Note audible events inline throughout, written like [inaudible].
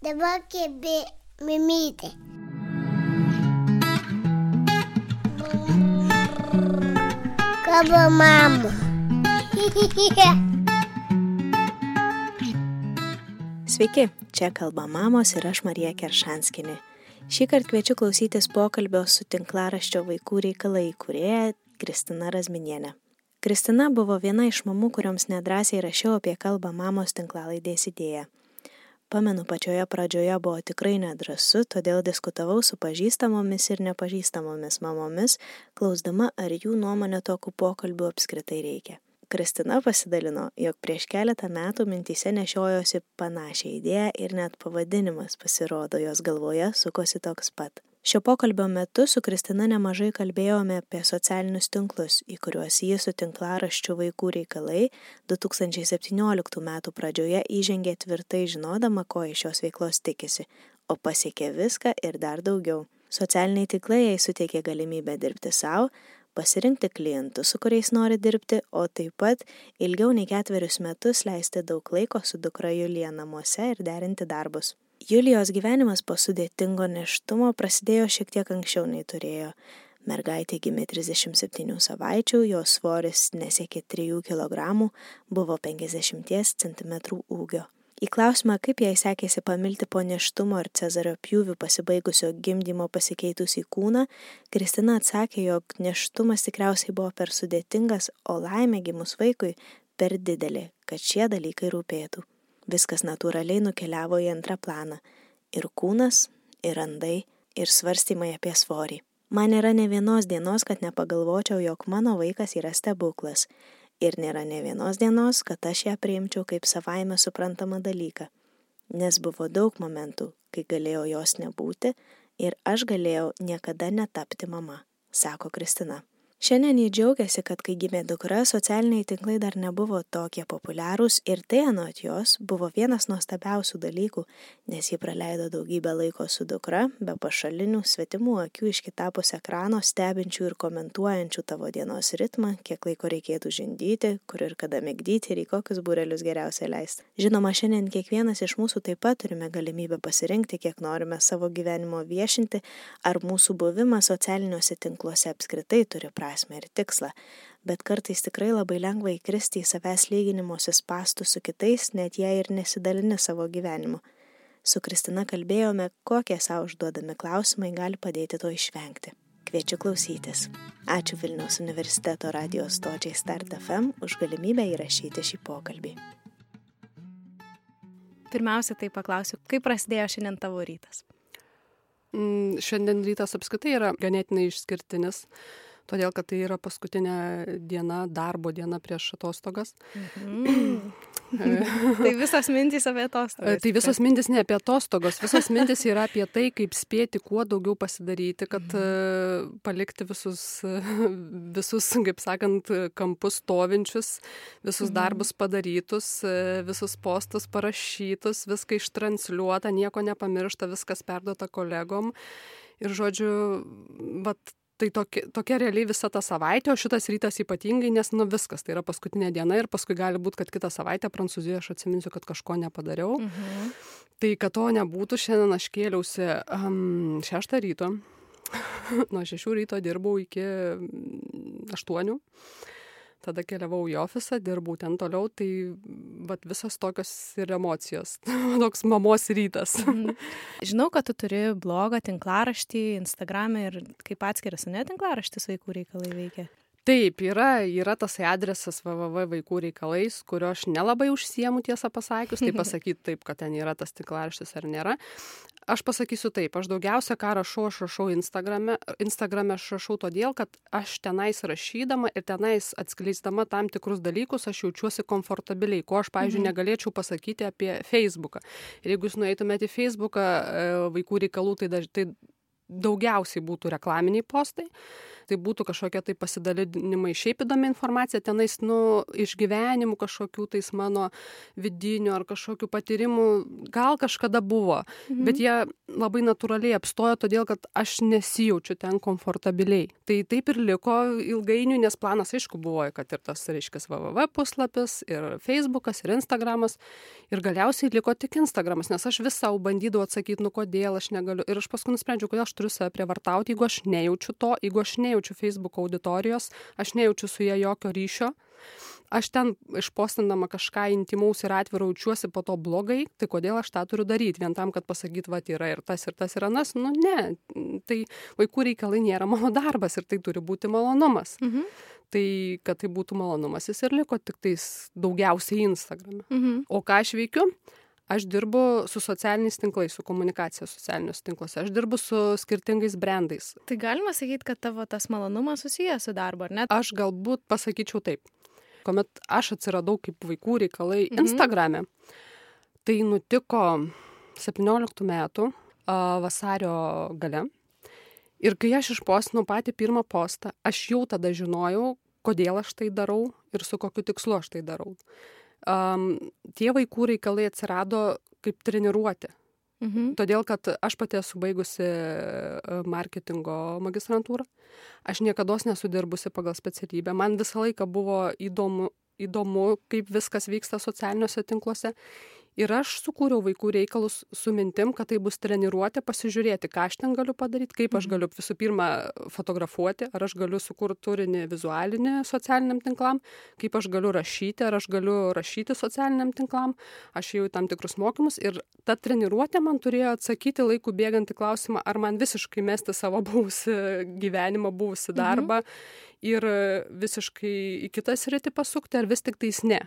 Dabar kėbė mimytė. Kaba mama. [laughs] Sveiki, čia kalba mamos ir aš Marija Keršanskinė. Šį kartą kviečiu klausytis pokalbio su tinklaraščio vaikų reikalai įkūrėja Kristina Razminienė. Kristina buvo viena iš mamų, kurioms nedrasiai rašiau apie kalbą mamos tinklalaidės idėją. Pamenu, pačioje pradžioje buvo tikrai nedrasu, todėl diskutavau su pažįstamomis ir nepažįstamomis mamomis, klausdama, ar jų nuomonė tokių pokalbių apskritai reikia. Kristina pasidalino, jog prieš keletą metų mintyse nešiojosi panašią idėją ir net pavadinimas pasirodo jos galvoje sukosi toks pat. Šio pokalbio metu su Kristina nemažai kalbėjome apie socialinius tinklus, į kuriuos jis su tinklaraščiu vaikų reikalai 2017 m. pradžioje įžengė tvirtai žinodama, ko iš šios veiklos tikisi, o pasiekė viską ir dar daugiau. Socialiniai tinklai jai suteikė galimybę dirbti savo, pasirinkti klientus, su kuriais nori dirbti, o taip pat ilgiau nei ketverius metus leisti daug laiko su dukra Julija namuose ir derinti darbus. Julijos gyvenimas po sudėtingo neštumo prasidėjo šiek tiek anksčiau nei turėjo. Mergaitė gimė 37 savaičių, jos svoris nesiekė 3 kg, buvo 50 cm ūgio. Į klausimą, kaip jai sekėsi pamilti po neštumo ir Cezario pjūvių pasibaigusio gimdymo pasikeitus į kūną, Kristina atsakė, jog neštumas tikriausiai buvo per sudėtingas, o laimė gimus vaikui per didelė, kad šie dalykai rūpėtų. Viskas natūraliai nukeliavo į antrą planą - ir kūnas, ir randai, ir svarstymai apie svorį. Man nėra ne vienos dienos, kad nepagalvočiau, jog mano vaikas yra stebuklas ir nėra ne vienos dienos, kad aš ją priimčiau kaip savaime suprantamą dalyką, nes buvo daug momentų, kai galėjo jos nebūti ir aš galėjau niekada netapti mama, sako Kristina. Šiandien jį džiaugiasi, kad kai gimė dukra, socialiniai tinklai dar nebuvo tokie populiarūs ir tai anot jos buvo vienas nuostabiausių dalykų, nes ji praleido daugybę laiko su dukra, be pašalinių svetimų akių iš kitapus ekrano, stebinčių ir komentuojančių tavo dienos ritmą, kiek laiko reikėtų žindyti, kur ir kada mėgdyti ir į kokius būrelius geriausia leisti. Žinoma, šiandien kiekvienas iš mūsų taip pat turime galimybę pasirinkti, kiek norime savo gyvenimo viešinti, ar mūsų buvimas socialiniuose tinkluose apskritai turi prasme prasme ir tikslą, bet kartais tikrai labai lengva įkristi į savęs lyginimosi spastų su kitais, net jei ir nesidalini savo gyvenimu. Su Kristina kalbėjome, kokie savo užduodami klausimai gali padėti to išvengti. Kviečiu klausytis. Ačiū Vilniaus universiteto radijos stočiai Start FM už galimybę įrašyti šį pokalbį. Pirmiausia, tai paklausiu, kaip prasidėjo šiandien tavo rytas? Mm, šiandien rytas apskritai yra ganėtinai išskirtinis todėl kad tai yra paskutinė diena, darbo diena prieš atostogas. Mhm. [laughs] tai visos mintys apie atostogas. Tai visos mintys ne apie atostogas, visos mintys yra apie tai, kaip spėti kuo daugiau pasidaryti, kad mhm. palikti visus, [laughs] visus, kaip sakant, kampus stovinčius, visus mhm. darbus padarytus, visus postus parašytus, viską ištransliuota, nieko nepamiršta, viskas perduota kolegom. Ir žodžiu, vat tai tokia, tokia realiai visa ta savaitė, o šitas rytas ypatingai, nes nu viskas, tai yra paskutinė diena ir paskui gali būti, kad kitą savaitę Prancūzijoje aš atsiminsiu, kad kažko nepadariau. Mhm. Tai kad to nebūtų, šiandien aš kėliausi um, šeštą ryto, [laughs] nuo šešių ryto dirbau iki aštuonių tada keliavau į ofisą, dirbau ten toliau, tai vat, visas tokios ir emocijos, [laughs] toks mamos rytas. Mhm. Žinau, kad tu turi blogą tinklaraštį, Instagram'e ir kaip atskiras, ne tinklaraštis vaikų reikalai veikia. Taip, yra, yra tas adresas www vaikų reikalais, kurio aš nelabai užsiemu tiesą pasakius, tai [laughs] pasakyti taip, kad ten yra tas tinklaraštis ar nėra. Aš pasakysiu taip, aš daugiausia ką rašau, aš rašau Instagrame. Instagrame aš rašau todėl, kad aš tenais rašydama ir tenais atskleisdama tam tikrus dalykus, aš jaučiuosi komfortabiliai, ko aš, pavyzdžiui, mhm. negalėčiau pasakyti apie Facebooką. Ir jeigu jūs nueitumėte į Facebooką e, vaikų reikalų, tai, daž, tai daugiausiai būtų reklaminiai postai tai būtų kažkokie tai pasidalinimai šiaip įdomi informacija, tenais, nu, išgyvenimų kažkokių tais mano vidinių ar kažkokių patyrimų, gal kažkada buvo, mhm. bet jie labai natūraliai apstojo, todėl kad aš nesijaučiu ten komfortabiliai. Tai taip ir liko ilgainiui, nes planas aišku buvo, kad ir tas, reiškia, www puslapis, ir Facebookas, ir Instagramas, ir galiausiai liko tik Instagramas, nes aš vis savo bandydavau atsakyti, nu kodėl aš negaliu. Ir aš paskui nusprendžiau, kodėl aš turiu save prievartauti, jeigu aš nejaučiu to, jeigu aš nejaučiu Facebook auditorijos, aš nejaučiu su ją jokio ryšio. Aš ten išpostindama kažką intimaus ir atviro jaučiuosi po to blogai, tai kodėl aš tą turiu daryti, vien tam, kad pasakyt, va, yra ir tas, ir tas, ir anas, nu ne, tai vaikų reikalai nėra mano darbas ir tai turi būti malonumas. Mhm. Tai, kad tai būtų malonumas, jis ir liko tik tais daugiausiai Instagram. Mhm. O ką aš veikiu? Aš dirbu su socialiniais tinklais, su komunikacija socialiniuose tinkluose, aš dirbu su skirtingais brandais. Tai galima sakyti, kad tavo tas malonumas susijęs su darbu, ar ne? Aš galbūt pasakyčiau taip. Kuomet aš atsiradau kaip vaikų reikalai mhm. Instagrame, tai nutiko 17 metų vasario gale. Ir kai aš išpostinau patį pirmą postą, aš jau tada žinojau, kodėl aš tai darau ir su kokiu tikslu aš tai darau um, tie vaikų reikalai atsirado kaip treniruoti. Mhm. Todėl, kad aš pati esu baigusi e, marketingo magistrantūrą, aš niekada nesu dirbusi pagal specialybę, man visą laiką buvo įdomu, įdomu kaip viskas vyksta socialiniuose tinkluose ir aš sukūriau vaikų reikalus su mintim kad tai bus treniruotė pasižiūrėti ką aš ten galiu padaryt kaip aš mhm. galiu visų pirma fotografuoti ar aš galiu sukurt turinį vizualinį socialiniam tinklam kaip aš galiu rašyti ar aš galiu rašyti socialiniam tinklam aš ėjau į tam tikrus mokymus ir ta treniruotė man turėjo atsakyti laikui bėgant į klausimą ar man visiškai mesti savo [laughs] buvusį gyvenimą buvusį mhm. darbą ir visiškai į kitą sritį pasukti ar vis tik tais ne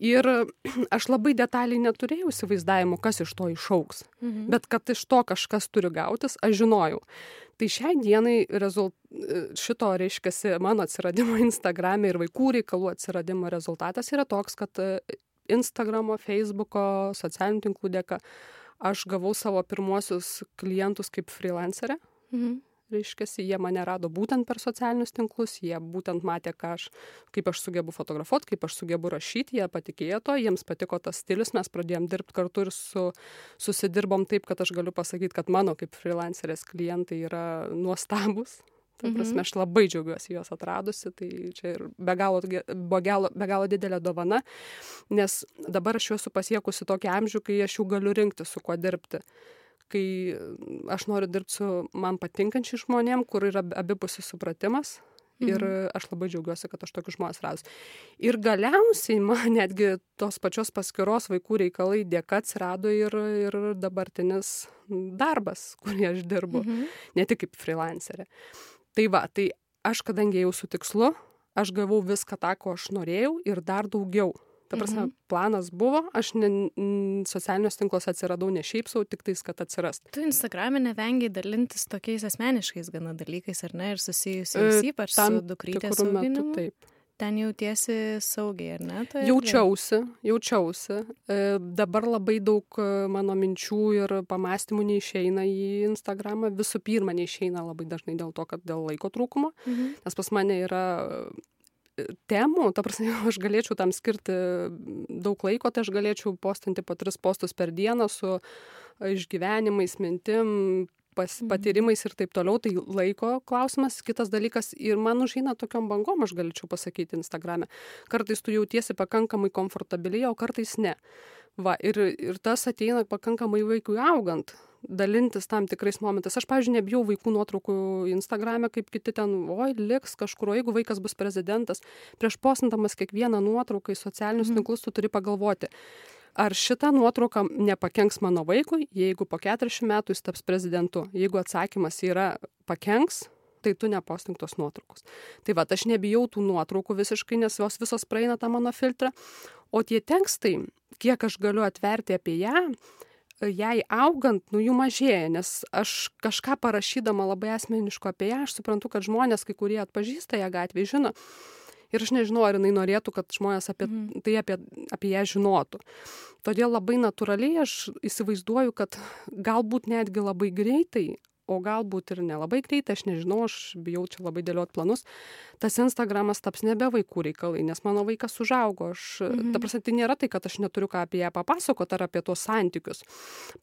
ir [clears throat] aš labai detaliai neturėjau įsivaizdavimo, kas iš to išauks. Mhm. Bet kad iš to kažkas turi gautis, aš žinojau. Tai šiai dienai rezult... šito, reiškia, mano atsiradimo [laughs] Instagram'e ir vaikų reikalų atsiradimo rezultatas yra toks, kad e, Instagramo, Facebooko, socialinių tinklų dėka aš gavau savo pirmuosius klientus kaip freelancerė. Mhm reiškiasi jie mane rado būtent per socialinius tinklus jie būtent matė aš kaip aš sugebu fotografuot kaip aš sugebu rašyt jie patikėjo tuo jiems patiko tas stilius mes pradėjom dirbt kartu ir su susidirbom taip kad aš galiu pasakyt kad mano kaip frilanserės klientai yra nuostabūs Ta mhm. prasme, aš labai džiaugiuosi juos atradusi, tai čia ir be galo, be galo, be galo didelė dovana, nes dabar aš esu pasiekusi tokį amžių, kai aš jau galiu rinkti, su kuo dirbti kai aš noriu dirbt su man patinkančiais žmonėm, kur yra abipusis supratimas. Ir mhm. aš labai džiaugiuosi, kad aš tokius žmonės radus. Ir galiausiai man [laughs] netgi tos pačios paskiros vaikų reikalai dėka atsirado ir, ir dabartinis darbas, kurį aš dirbu, mhm. ne tik kaip freelancerė. Tai va, tai aš kadangi jau su tikslu, aš gavau viską tą, ko aš norėjau ir dar daugiau. Ta prasme, mhm. planas buvo, aš ne, socialiniuose tinkluose atsiradau ne šiaip savo, tik tais, kad atsirastų. Tu Instagram'e nevengiai dalintis tokiais asmeniškais gana dalykais, ar ne, ir susijusiais e, ypač su dukrytės auginimu. Taip. Ten jautiesi saugiai, ar ne? Tai jaučiausi, jaučiausi. E, dabar labai daug e, mano minčių ir pamastymų neišeina į Instagramą. Visų pirma, neišeina labai dažnai dėl to, kad dėl laiko trūkumo, mhm. nes pas mane yra temų, ta prasme, [laughs] aš galėčiau tam skirti daug laiko, tai aš galėčiau postinti po tris postus per dieną su išgyvenimais, mintim, pas, mhm. patyrimais ir taip toliau, tai laiko klausimas. Kitas dalykas, ir man užeina tokiom bangom, aš galėčiau pasakyti Instagram'e. Kartais tu jautiesi pakankamai komfortabiliai, o kartais ne. Va, ir, ir tas ateina pakankamai vaikui augant dalintis tam tikrais momentais. Aš, pavyzdžiui, nebijau vaikų nuotraukų Instagrame, kaip kiti ten, oi, liks kažkur, o jeigu vaikas bus prezidentas, prieš postindamas kiekvieną nuotrauką į socialinius mm. tinklus, tu turi pagalvoti, ar šita nuotrauka nepakenks mano vaikui, jeigu po 40 metų jis taps prezidentu. Jeigu atsakymas yra pakenks, tai tu nepostink tos nuotraukos. Tai va, aš nebijau tų nuotraukų visiškai, nes jos visos praeina tą mano filtrą. O tie tekstai, kiek aš galiu atverti apie ją, jai augant, nu jų mažėja, nes aš kažką parašydama labai asmeniško apie ją, aš suprantu, kad žmonės, kai kurie atpažįsta ją gatvėje, žino. Ir aš nežinau, ar jinai norėtų, kad žmonės apie mm. tai apie, apie ją žinotų. Todėl labai natūraliai aš įsivaizduoju, kad galbūt netgi labai greitai o galbūt ir nelabai greitai, aš nežinau, aš bijau čia labai dėliot planus, tas Instagramas taps nebe vaikų reikalai, nes mano vaikas užaugo. Aš, mhm. Ta prasme, tai nėra tai, kad aš neturiu ką apie ją papasakoti ar apie tuos santykius.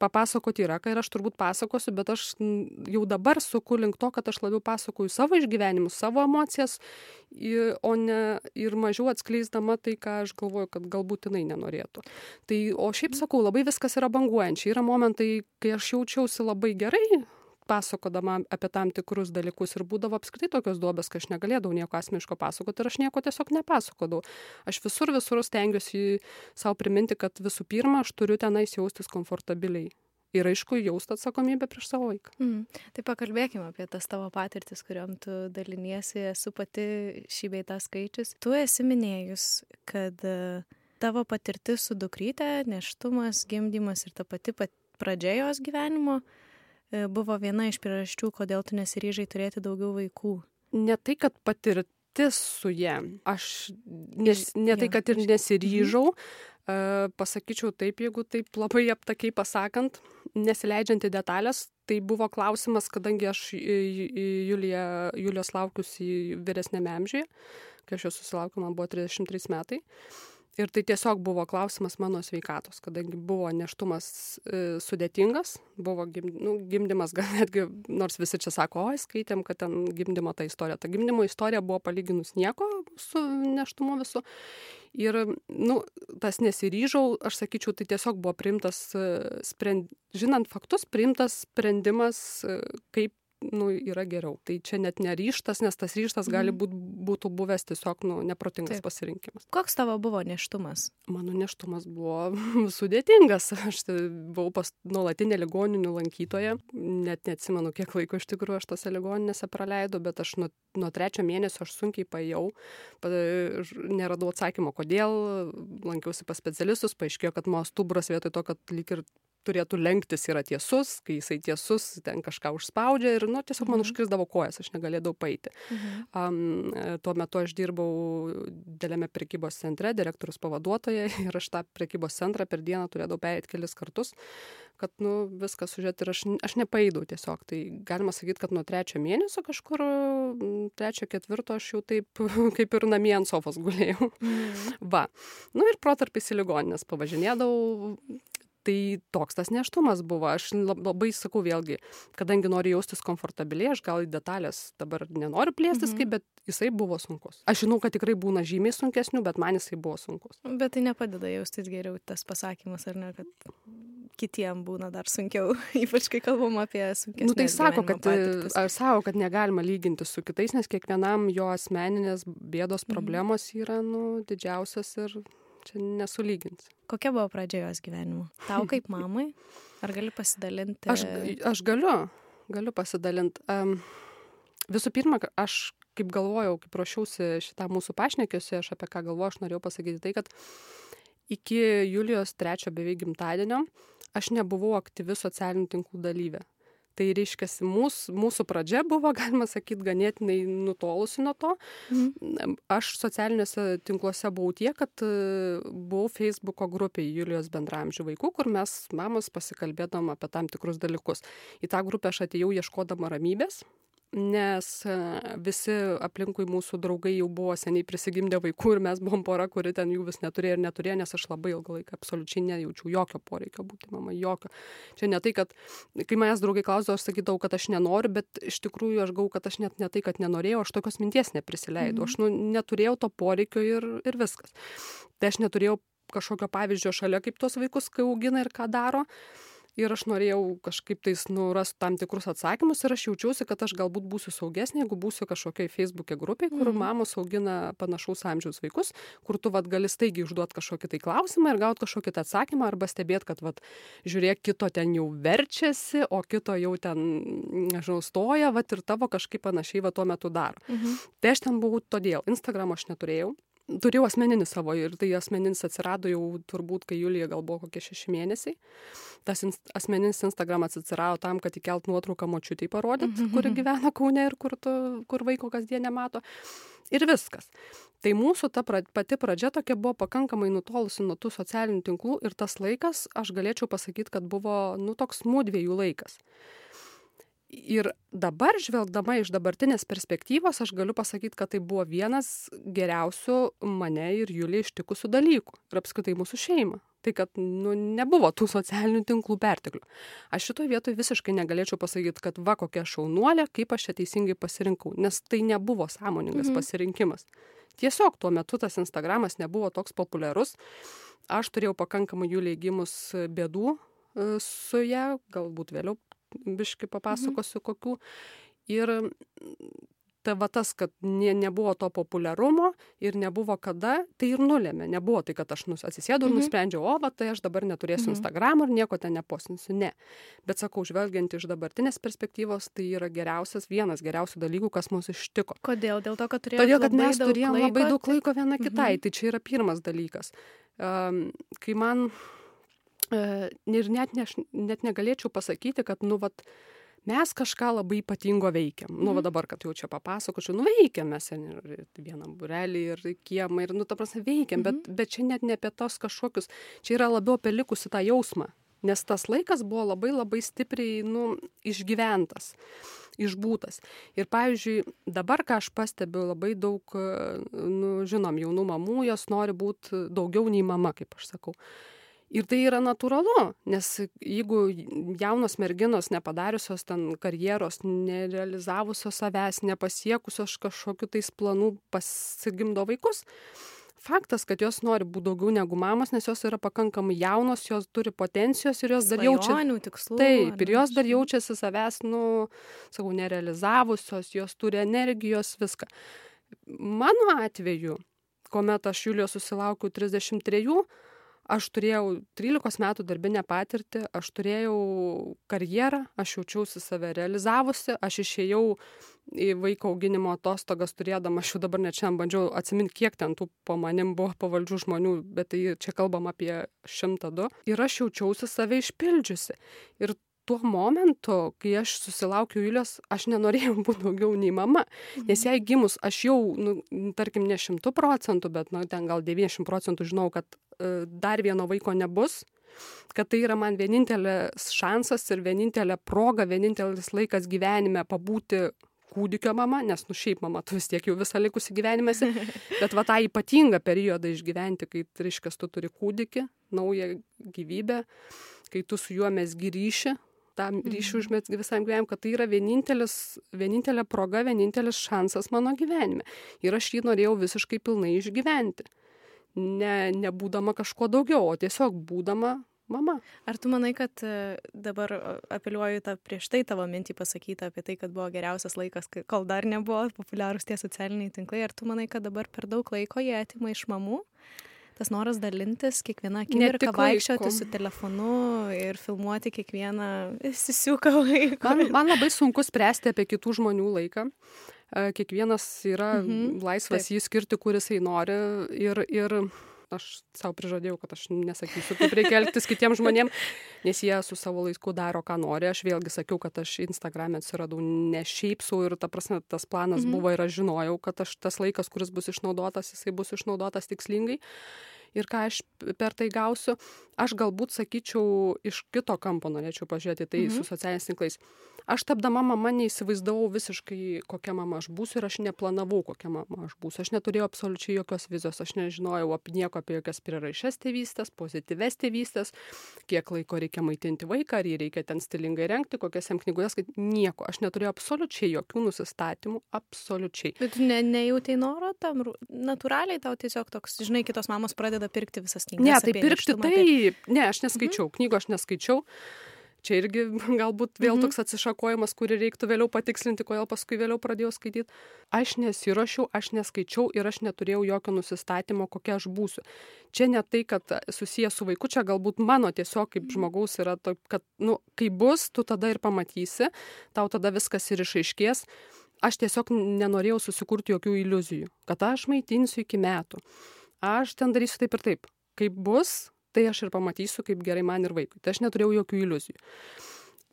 Papasakoti yra, ką ir aš turbūt pasakosiu, bet aš jau dabar suku link to, kad aš labiau pasakoju savo išgyvenimus, savo emocijas, o ne ir mažiau atskleisdama tai, ką aš galvoju, kad galbūt jinai nenorėtų. Tai, o šiaip sakau, labai viskas yra banguojančiai. Yra momentai, kai aš jaučiausi labai gerai, pasakodama apie tam tikrus dalykus ir būdavo apskritai tokios duobės, kad aš negalėdavau nieko asmeniško pasakoti ir aš nieko tiesiog nepasakodavau. Aš visur visur stengiuosi savo priminti, kad visų pirma, aš turiu tenais jaustis komfortabiliai. Ir aišku, jausti atsakomybę prieš savo vaiką. Mm. Tai pakalbėkime apie tas tavo patirtis, kuriuom tu daliniesi, esu pati šį beitą skaičius. Tu esi minėjus, kad e, tavo patirtis su dukryte, neštumas, gimdymas ir ta pati pat pradžia jos gyvenimo buvo viena iš priežasčių, kodėl tu nesiryžai turėti daugiau vaikų? Ne tai, kad patirtis su jie. Aš nes, ne tai, kad ir nesiryžau, mhm. pasakyčiau taip, jeigu taip labai aptakiai pasakant, nesileidžiant į detalės, tai buvo klausimas, kadangi aš Julija, Julijos laukiusi vyresnėme amžiuje, kai aš jos susilaukiu, man buvo 33 metai ir tai tiesiog buvo klausimas mano sveikatos kadangi buvo nėštumas e, sudėtingas buvo gim nu gimdymas gal [laughs] netgi nors visi čia sako oi skaitėm kad ten gimdymo ta istorija. Ta gimdymo istorija buvo palyginus nieko su nėštumu visu. Ir nu tas nesiryžau aš sakyčiau tai tiesiog buvo priimtas e, spren žinant faktus priimtas sprendimas e, kaip nu, yra geriau. Tai čia net neryštas, nes tas ryštas gali mhm. būt, būtų buvęs tiesiog nu, neprotingas pasirinkimas. Koks tavo buvo neštumas? Mano neštumas buvo [laughs] sudėtingas. Aš buvau pas nuolatinė ligoninių lankytoja. Net neatsimenu, kiek laiko iš tikrųjų aš tose ligoninėse praleidau, bet aš nuo, nuo trečio mėnesio aš sunkiai pajau. Neradau atsakymo, kodėl. Lankiausi pas specialistus, paaiškėjo, kad mano stuburas vietoj to, kad lyg ir turėtų lenktis yra tiesus, kai jisai tiesus, ten kažką užspaudžia ir, nu, tiesiog man mhm. užkrisdavo kojas, aš negalėdavau paeiti. Um, tuo metu aš dirbau dėlėme prekybos centre, direktorius pavaduotoja [laughs] ir aš tą prekybos centrą per dieną turėdavau perėti kelis kartus, kad, nu, viską sužiūrėti ir aš, aš nepaeidau tiesiog. Tai galima sakyti, kad nuo trečio mėnesio kažkur, trečio, ketvirto aš jau taip [laughs] kaip ir namie ant sofos gulėjau. Mhm. Va. Nu ir protarpis į ligoninės pavažinėdavau, tai toks tas nėštumas buvo aš labai sakau vėlgi kadangi noriu jaustis komfortabiliai aš gal į detales dabar nenoriu plėstis mhm. kaip bet jisai buvo sunkus aš žinau kad tikrai būna žymiai sunkesnių bet man jisai buvo sunkus bet tai nepadeda jaustis geriau tas pasakymas ar ne kad kitiem būna dar sunkiau, [laughs] ypač kai kalbam apie sunkesnės. Nu, tai sako, kad, patirtis. sako, kad negalima lyginti su kitais, nes kiekvienam jo asmeninės bėdos mhm. problemos yra nu, didžiausias ir čia nesulyginsi. Kokia buvo pradžia jos gyvenimo? Tau kaip [laughs] mamai? Ar gali pasidalinti? Aš, aš galiu, galiu pasidalinti. Um, visų pirma, aš kaip galvojau, kaip ruošiausi šitą mūsų pašnekėsi, aš apie ką galvoju, aš norėjau pasakyti tai, kad iki Julijos trečio beveik gimtadienio aš nebuvau aktyvi socialinių tinklų dalyvė tai reiškiasi mūsų, mūsų pradžia buvo, galima sakyti, ganėtinai nutolusi nuo to. Mhm. Aš socialiniuose tinkluose buvau tiek, kad e, buvau Facebook'o grupiai Julijos bendramžių vaikų, kur mes mamos pasikalbėdom apie tam tikrus dalykus. Į tą grupę aš atėjau ieškodama ramybės, nes e, visi aplinkui mūsų draugai jau buvo seniai prisigimdę vaikų ir mes buvom pora, kuri ten jų vis neturėjo ir neturėjo, nes aš labai ilgą laiką absoliučiai nejaučiau jokio poreikio būti mama, jokio. Čia ne tai, kad kai manęs draugai klausdavo, aš sakydavau, kad aš nenoriu, bet iš tikrųjų aš gau, kad aš net ne tai, kad nenorėjau, aš tokios minties neprisileidau, mhm. aš nu, neturėjau to poreikio ir, ir viskas. Tai aš neturėjau kažkokio pavyzdžio šalia, kaip tos vaikus, kai augina ir ką daro ir aš norėjau kažkaip tais nu rast tam tikrus atsakymus ir aš jaučiausi kad aš galbūt būsiu saugesnė jeigu būsiu kažkokioj feisbuke grupėj kur mhm. mamos augina panašaus amžiaus vaikus kur tu vat gali staigiai užduot kažkokį tai klausimą ir gaut kažkokį tai atsakymą arba stebėt kad vat žiūrėk kito ten jau verčiasi o kito jau ten nežinau stoja vat ir tavo kažkaip panašiai va tuo metu daro mhm. tai aš ten buvau todėl instagramo aš neturėjau turėjau asmeninį savo ir tai asmeninis atsirado jau turbūt, kai Julija gal buvo kokie šeši mėnesiai. Tas in, asmeninis Instagramas atsirado tam, kad įkelt nuotrauką močiutį parodyt, mm -hmm. kuri gyvena Kaune ir kur, tu, kur vaiko kasdienė mato. Ir viskas. Tai mūsų ta pra, pati pradžia tokia buvo pakankamai nutolusi nuo tų socialinių tinklų ir tas laikas, aš galėčiau pasakyti, kad buvo, nu, toks mūdviejų laikas. Ir dabar, žvelgdama iš dabartinės perspektyvos, aš galiu pasakyti, kad tai buvo vienas geriausių mane ir Julį ištikusių dalykų. Ir apskritai mūsų šeimą. Tai, kad nu, nebuvo tų socialinių tinklų perteklių. Aš šitoje vietoje visiškai negalėčiau pasakyti, kad va kokia šaunuolė, kaip aš čia teisingai pasirinkau, nes tai nebuvo sąmoningas mhm. pasirinkimas. Tiesiog tuo metu tas Instagramas nebuvo toks populiarus. Aš turėjau pakankamai jų leigimus bėdų e, su ją, galbūt vėliau biški papasakosiu mhm. kokių. Ir ta va tas, kad ne, nebuvo to populiarumo ir nebuvo kada, tai ir nulėmė. Nebuvo tai, kad aš atsisėdau ir mhm. nusprendžiau, o, va, tai aš dabar neturėsiu mhm. Instagram ir nieko ten nepostinsiu. Ne. Bet sakau, žvelgiant iš dabartinės perspektyvos, tai yra geriausias, vienas geriausių dalykų, kas mūsų ištiko. Kodėl? Dėl to, kad turėjome. Todėl, kad mes turėjome labai daug laiko viena kitai. Mhm. Tai čia yra pirmas dalykas. Um, kai man ir net, ne, net negalėčiau pasakyti, kad, nu, vat, mes kažką labai ypatingo veikiam. Nu, va mhm. dabar, kad jau čia papasakočiau, nu, veikiam mes ir vienam burelį, ir kiemą, ir, nu, ta prasme, veikiam, bet, mhm. bet čia net ne apie tos kažkokius, čia yra labiau apie likusi tą jausmą, nes tas laikas buvo labai labai stipriai, nu, išgyventas išbūtas. Ir pavyzdžiui, dabar, ką aš pastebiu, labai daug, nu, žinom, jaunų mamų, jos nori būti daugiau nei mama, kaip aš sakau. Ir tai yra natūralu, nes jeigu jaunos merginos nepadariusios ten karjeros, nerealizavusios savęs, nepasiekusios kažkokiu tais planų pasigimdo vaikus, faktas, kad jos nori būti daugiau negu mamos, nes jos yra pakankamai jaunos, jos turi potencijos ir jos dar jaučiasi. Tikslų, taip, ir jos dar jaučiasi savęs, nu, sakau, nerealizavusios, jos turi energijos, viską. Mano atveju, kuomet aš Julijos susilaukiu 33, aš turėjau trylikos metų darbinę patirtį aš turėjau karjerą aš jaučiausi save realizavusi aš išėjau į vaiko auginimo atostogas turėdama aš jau dabar net šiandien bandžiau atsimint kiek ten tų po manim buvo pavaldžių žmonių bet tai čia kalbam apie šimtą du. Ir aš jaučiausi save išpildžiusi. Ir tuo momentu, kai aš susilaukiu Julius, aš nenorėjau [laughs] būti daugiau nei mama. Nes jai gimus, aš jau, nu, tarkim, ne šimtų procentų, bet, nu, ten gal 90 procentų žinau, kad E, dar vieno vaiko nebus, kad tai yra man vienintelis šansas ir vienintelė proga, vienintelis laikas gyvenime pabūti kūdikio mama, nes nu šiaip mama tu vis tiek jau visą likusį gyvenimą esi, [laughs] bet va tą ypatingą periodą išgyventi, kai, reiškia, tu turi kūdikį, naują gyvybę, kai tu su juo mes grįši, tam mhm. užmėtgi visam gyvenimui, kad tai yra vienintelė proga, vienintelis šansas mano gyvenime. Ir aš jį norėjau visiškai pilnai išgyventi ne, nebūdama kažko daugiau, o tiesiog būdama mama. Ar tu manai, kad e, dabar apeliuoju tą prieš tai tavo mintį pasakytą apie tai, kad buvo geriausias laikas, kol dar nebuvo populiarūs tie socialiniai tinklai, ar tu manai, kad dabar per daug laiko jie atima iš mamų? Tas noras dalintis kiekvieną akimirką vaikščioti su telefonu ir filmuoti kiekvieną [laughs] įsisiuką laiką. Man, man labai sunku spręsti apie kitų žmonių laiką. Uh, kiekvienas yra mhm. laisvas Taip. jį skirti, kuris jisai nori. Ir, ir aš savo prižadėjau, kad aš nesakysiu, kaip reikia elgtis kitiems žmonėms, nes jie su savo laiku daro, ką nori. Aš vėlgi sakiau, kad aš Instagram'e atsiradau ne šiaip su ir ta prasme, tas planas mhm. buvo ir aš žinojau, kad aš, tas laikas, kuris bus išnaudotas, jisai bus išnaudotas tikslingai ir ką aš per tai gausiu. Aš galbūt sakyčiau, iš kito kampo norėčiau pažiūrėti tai mhm. su socialiniais tinklais aš tapdama mama neįsivaizdavau visiškai kokia mama aš būsiu ir aš neplanavau kokia mama aš būsiu. Aš neturėjau absoliučiai jokios vizijos. Aš nežinojau apie nieko apie jokias prieraišias tėvystes pozityvias tėvystes kiek laiko reikia maitinti vaiką ar jį reikia ten stilingai rengti kokias jam knygutes kad nieko. Aš neturėjau absoliučiai jokių nusistatymų. Absoliučiai. Bet ne nejautei noro tam natūraliai tau tiesiog toks žinai kitos mamos pradeda pirkti visas knygas ne tai pirkti taip. Ne aš neskaičiau. Mhm. knygų aš neskaičiau čia irgi galbūt vėl mhm. toks atsišakojimas, kurį reiktų vėliau patikslinti, kodėl paskui vėliau pradėjau skaityti. Aš nesiuošiau, aš neskaičiau ir aš neturėjau jokio nusistatymo, kokia aš būsiu. Čia ne tai, kad susijęs su vaiku, čia galbūt mano tiesiog kaip žmogaus yra, to, kad, nu, kai bus, tu tada ir pamatysi, tau tada viskas ir išaiškės. Aš tiesiog nenorėjau susikurti jokių iliuzijų, kad aš maitinsiu iki metų. Aš ten darysiu taip ir taip. Kaip bus, tai aš ir pamatysiu, kaip gerai man ir vaikui. Tai aš neturėjau jokių iliuzijų.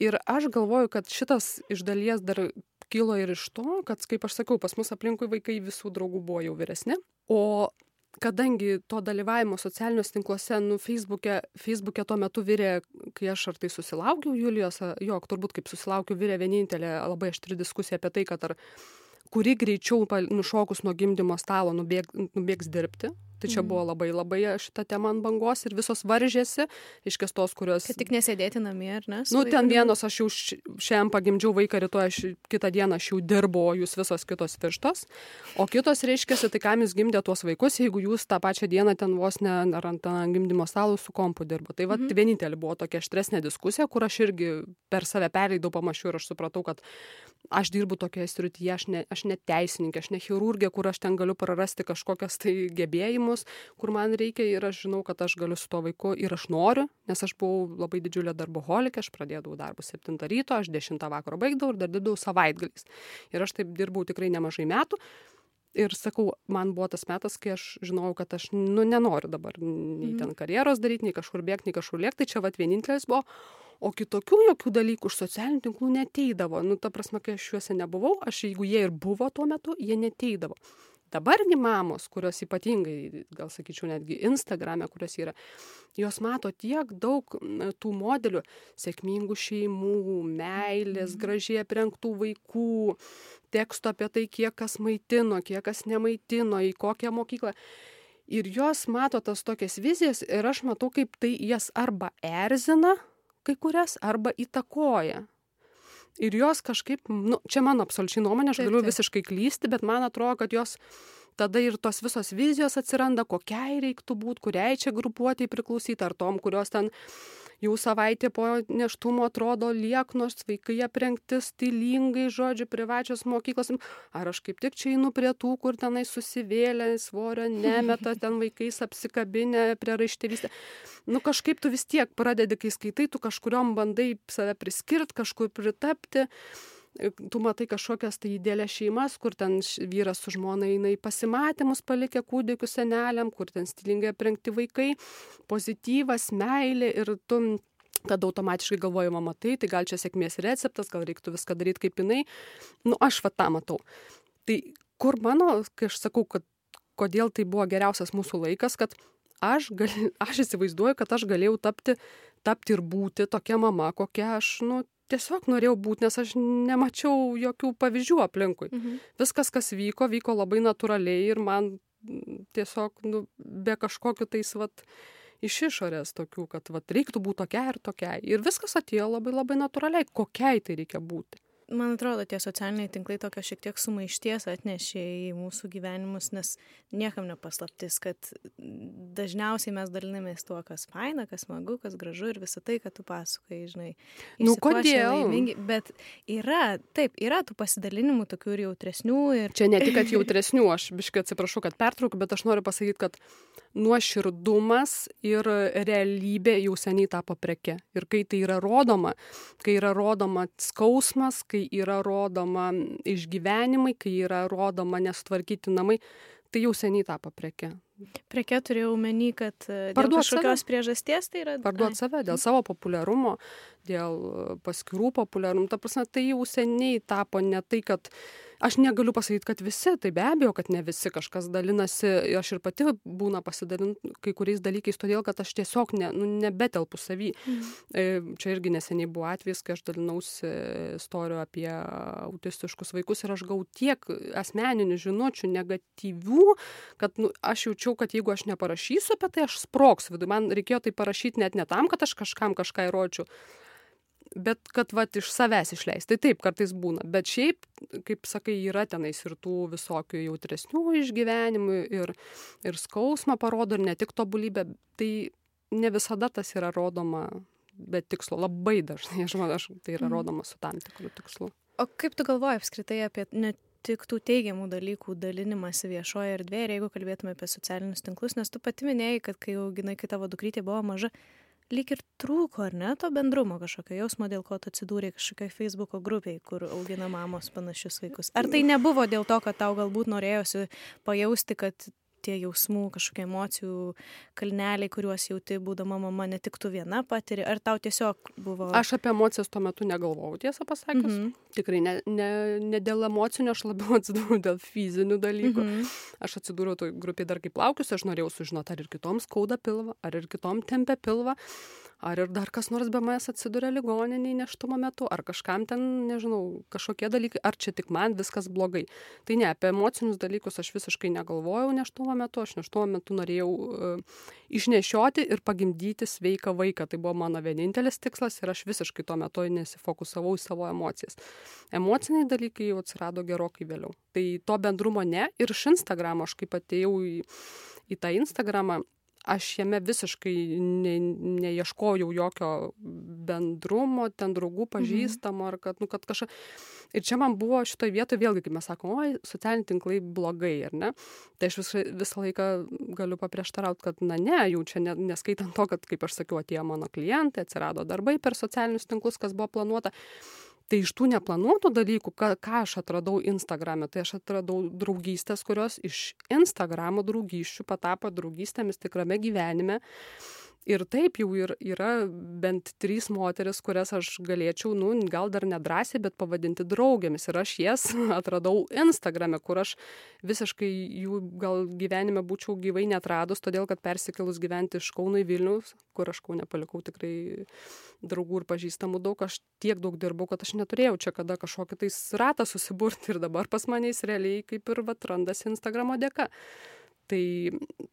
Ir aš galvoju, kad šitas iš dalies dar kilo ir iš to, kad, kaip aš sakau, pas mus aplinkui vaikai visų draugų buvo jau vyresni, o kadangi to dalyvavimo socialiniuose tinkluose, nu, Facebook'e, Facebook'e tuo metu virė, kai aš ar tai susilaukiau Julijos, jo, turbūt kaip susilaukiau, virė vienintelė labai aštri diskusija apie tai, kad ar kuri greičiau nušokus nuo gimdymo stalo nubėg, nubėgs dirbti, Tai čia buvo labai labai šita tema ant bangos ir visos varžėsi, iškės tos, kurios... Kad tik nesėdėti namie, ar ne? Nu, ten vienos aš jau šiandien pagimdžiau vaiką, rytoj aš kitą dieną aš jau dirbu, o jūs visos kitos virštos. O kitos reiškia, tai kam jūs gimdė tuos vaikus, jeigu jūs tą pačią dieną ten vos ne ar ant gimdymo stalo su kompu dirbo. Tai va, mhm. vienintelė buvo tokia aštresnė diskusija, kur aš irgi per save perleidau pamačiau ir aš supratau, kad aš dirbu tokioje srityje, aš ne, aš ne teisininkė, aš ne chirurgė, kur aš ten galiu prarasti kažkokias tai gebėjimus kur man reikia ir aš žinau, kad aš galiu su tuo vaiku ir aš noriu, nes aš buvau labai didžiulė darboholikė, aš pradėdavau darbus 7 ryto, aš 10 vakaro baigdavau ir dar dirbdavau savaitgaliais. Ir aš taip dirbau tikrai nemažai metų. Ir sakau, man buvo tas metas, kai aš žinojau, kad aš nu, nenoriu dabar nei mhm. ten karjeros daryti, nei kažkur bėgti, nei kažkur lėkti, tai čia vat vienintelis buvo. O kitokių jokių dalykų iš socialinių tinklų neteidavo. Nu, ta prasme, kai aš juose nebuvau, aš jeigu jie ir buvo tuo metu, jie neteidavo. Dabargi mamos, kurios ypatingai, gal sakyčiau, netgi Instagrame, kurios yra, jos mato tiek daug tų modelių sėkmingų šeimų, meilės, mhm. gražiai aprengtų vaikų, teksto apie tai, kiek kas maitino, kiek kas nemaitino, į kokią mokyklą. Ir jos mato tas tokias vizijas ir aš matau, kaip tai jas arba erzina kai kurias, arba įtakoja ir jos kažkaip, nu, čia mano absoliučiai nuomonė, aš taip, galiu taip. visiškai klysti, bet man atrodo, kad jos tada ir tos visos vizijos atsiranda, kokiai reiktų būti, kuriai čia grupuotėjai priklausyti, ar tom, kurios ten jau savaitė po neštumo atrodo lieknos, vaikai aprengti stilingai, žodžiu, privačios mokyklos. Ar aš kaip tik čia einu prie tų, kur tenai susivėlė, svorio nemeta, [laughs] ten vaikais apsikabinę prie raištėvystę. Nu kažkaip tu vis tiek pradedi, kai skaitai, tu kažkuriom bandai save priskirti, kažkur pritapti tu matai kažkokias tai didelės šeimas, kur ten vyras su žmona eina į pasimatymus, palikę kūdikių seneliam, kur ten stilingai aprengti vaikai, pozityvas, meilė ir tu tada automatiškai galvoju, mama, tai, tai gal čia sėkmės receptas, gal reiktų viską daryti kaip jinai. Nu, aš va tą matau. Tai kur mano, kai aš sakau, kad kodėl tai buvo geriausias mūsų laikas, kad aš, gal, [laughs] aš įsivaizduoju, kad aš galėjau tapti, tapti ir būti tokia mama, kokia aš, nu, tiesiog norėjau būti, nes aš nemačiau jokių pavyzdžių aplinkui. Mhm. Viskas, kas vyko, vyko labai natūraliai ir man tiesiog nu, be kažkokiu tais vat, iš išorės tokių, kad vat, reiktų būti tokia ir tokia. Ir viskas atėjo labai labai natūraliai, kokiai tai reikia būti man atrodo, tie socialiniai tinklai tokio šiek tiek sumaišties atnešė į mūsų gyvenimus, nes niekam nepaslaptis, kad dažniausiai mes dalinamės tuo, kas faina, kas smagu, kas gražu ir visą tai, kad tu pasakai, žinai. Nu, kodėl? Laimingi, bet yra, taip, yra tų pasidalinimų tokių ir jautresnių. Ir... Čia ne tik, kad jautresnių, aš biškai atsiprašau, kad pertraukiu, bet aš noriu pasakyti, kad nuoširdumas ir realybė jau seniai tapo preke. Ir kai tai yra rodoma, kai yra rodoma skausmas, kai yra rodoma išgyvenimai, kai yra rodoma nesutvarkyti namai, tai jau seniai tapo preke. Preke turėjau menį, kad e, parduoti kažkokios priežasties tai yra. Parduoti save dėl savo populiarumo, dėl paskirų populiarumo. Ta prasme, tai jau seniai tapo ne tai, kad aš negaliu pasakyt kad visi tai be abejo kad ne visi kažkas dalinasi aš ir pati būna pasidalint kai kuriais dalykais todėl kad aš tiesiog ne nu nebetelpu savy mhm. E, čia irgi neseniai buvo atvejis kai aš dalinausi istorijų apie autistiškus vaikus ir aš gavau tiek asmeninių žinučių negatyvių kad nu aš jaučiau kad jeigu aš neparašysiu apie tai aš sprogsiu viduj man reikėjo tai parašyt net ne tam kad aš kažkam kažką įrodyčiau bet kad vat iš savęs išleist. Tai taip, kartais būna. Bet šiaip, kaip sakai, yra tenais ir tų visokių jautresnių išgyvenimų ir, ir skausmą parodo, ir ne tik tobulybę. Tai ne visada tas yra rodoma be tikslo. Labai dažnai, aš manau, tai yra mhm. rodoma su tam tikru tikslu. O kaip tu galvoji apskritai apie net tik tų teigiamų dalykų dalinimąsi viešoje erdvėje ir jeigu kalbėtume apie socialinius tinklus, nes tu pati minėjai, kad kai auginai, kai tavo dukrytė buvo maža, lyg ir trūko, ar ne, to bendrumo kažkokio jausmo, dėl ko tu atsidūrė kažkokiai Facebook'o grupiai, kur augina mamos panašius vaikus. Ar tai nebuvo dėl to, kad tau galbūt norėjosi pajausti, kad tie jausmų, kažkokie emocijų kalneliai, kuriuos jauti, būdama mama, ne tik tu viena patiri, ar tau tiesiog buvo... Aš apie emocijas tuo metu negalvojau, tiesą pasakius. Mm -hmm. Tikrai ne, ne, ne dėl emocijų, aš labiau [laughs] atsidūriau dėl fizinių dalykų. Mm -hmm. Aš atsidūriau toj grupiai dar kaip laukius, aš norėjau sužinoti, ar ir kitoms skauda pilvą, ar ir kitom tempia pilvą ar ir dar kas nors be manęs atsiduria ligoninėj nėštumo metu, ar kažkam ten, nežinau, kažkokie dalykai, ar čia tik man viskas blogai. Tai ne, apie emocinius dalykus aš visiškai negalvojau nėštumo metu, aš nėštumo metu norėjau uh, išnešioti ir pagimdyti sveiką vaiką. Tai buvo mano vienintelis tikslas ir aš visiškai tuo metu nesifokusavau į savo emocijas. Emociniai dalykai jau atsirado gerokai vėliau. Tai to bendrumo ne ir iš Instagramo aš kaip atėjau į, į tą Instagramą, aš jame visiškai ne, neieškojau jokio bendrumo, ten draugų, mhm. pažįstamų, ar kad, nu, kad kažką. Ir čia man buvo šitoje vietoje vėlgi, kaip mes sakome, oi, socialiniai tinklai blogai, ar ne? Tai aš vis, visą laiką galiu paprieštarauti, kad, na ne, jau čia ne, neskaitant to, kad, kaip aš sakiau, atėjo mano klientai, atsirado darbai per socialinius tinklus, kas buvo planuota tai iš tų neplanuotų dalykų ką ką aš atradau instagrame tai aš atradau draugystes kurios iš instagramo draugysčių patapo draugystėmis tikrame gyvenime ir taip jau ir yra bent trys moterys kurias aš galėčiau nu gal dar nedrąsiai bet pavadinti draugėmis. Ir aš jas [laughs] atradau instagrame kur aš visiškai jų gal gyvenime būčiau gyvai neatradus todėl kad persikėlus gyventi iš kauno į vilnių kur aš kaune palikau tikrai draugų ir pažįstamų daug aš tiek daug dirbau kad aš neturėjau čia kada kažkokį tais ratą susiburti ir dabar pas mane jis realiai kaip ir vat randasi instagramo dėka. Tai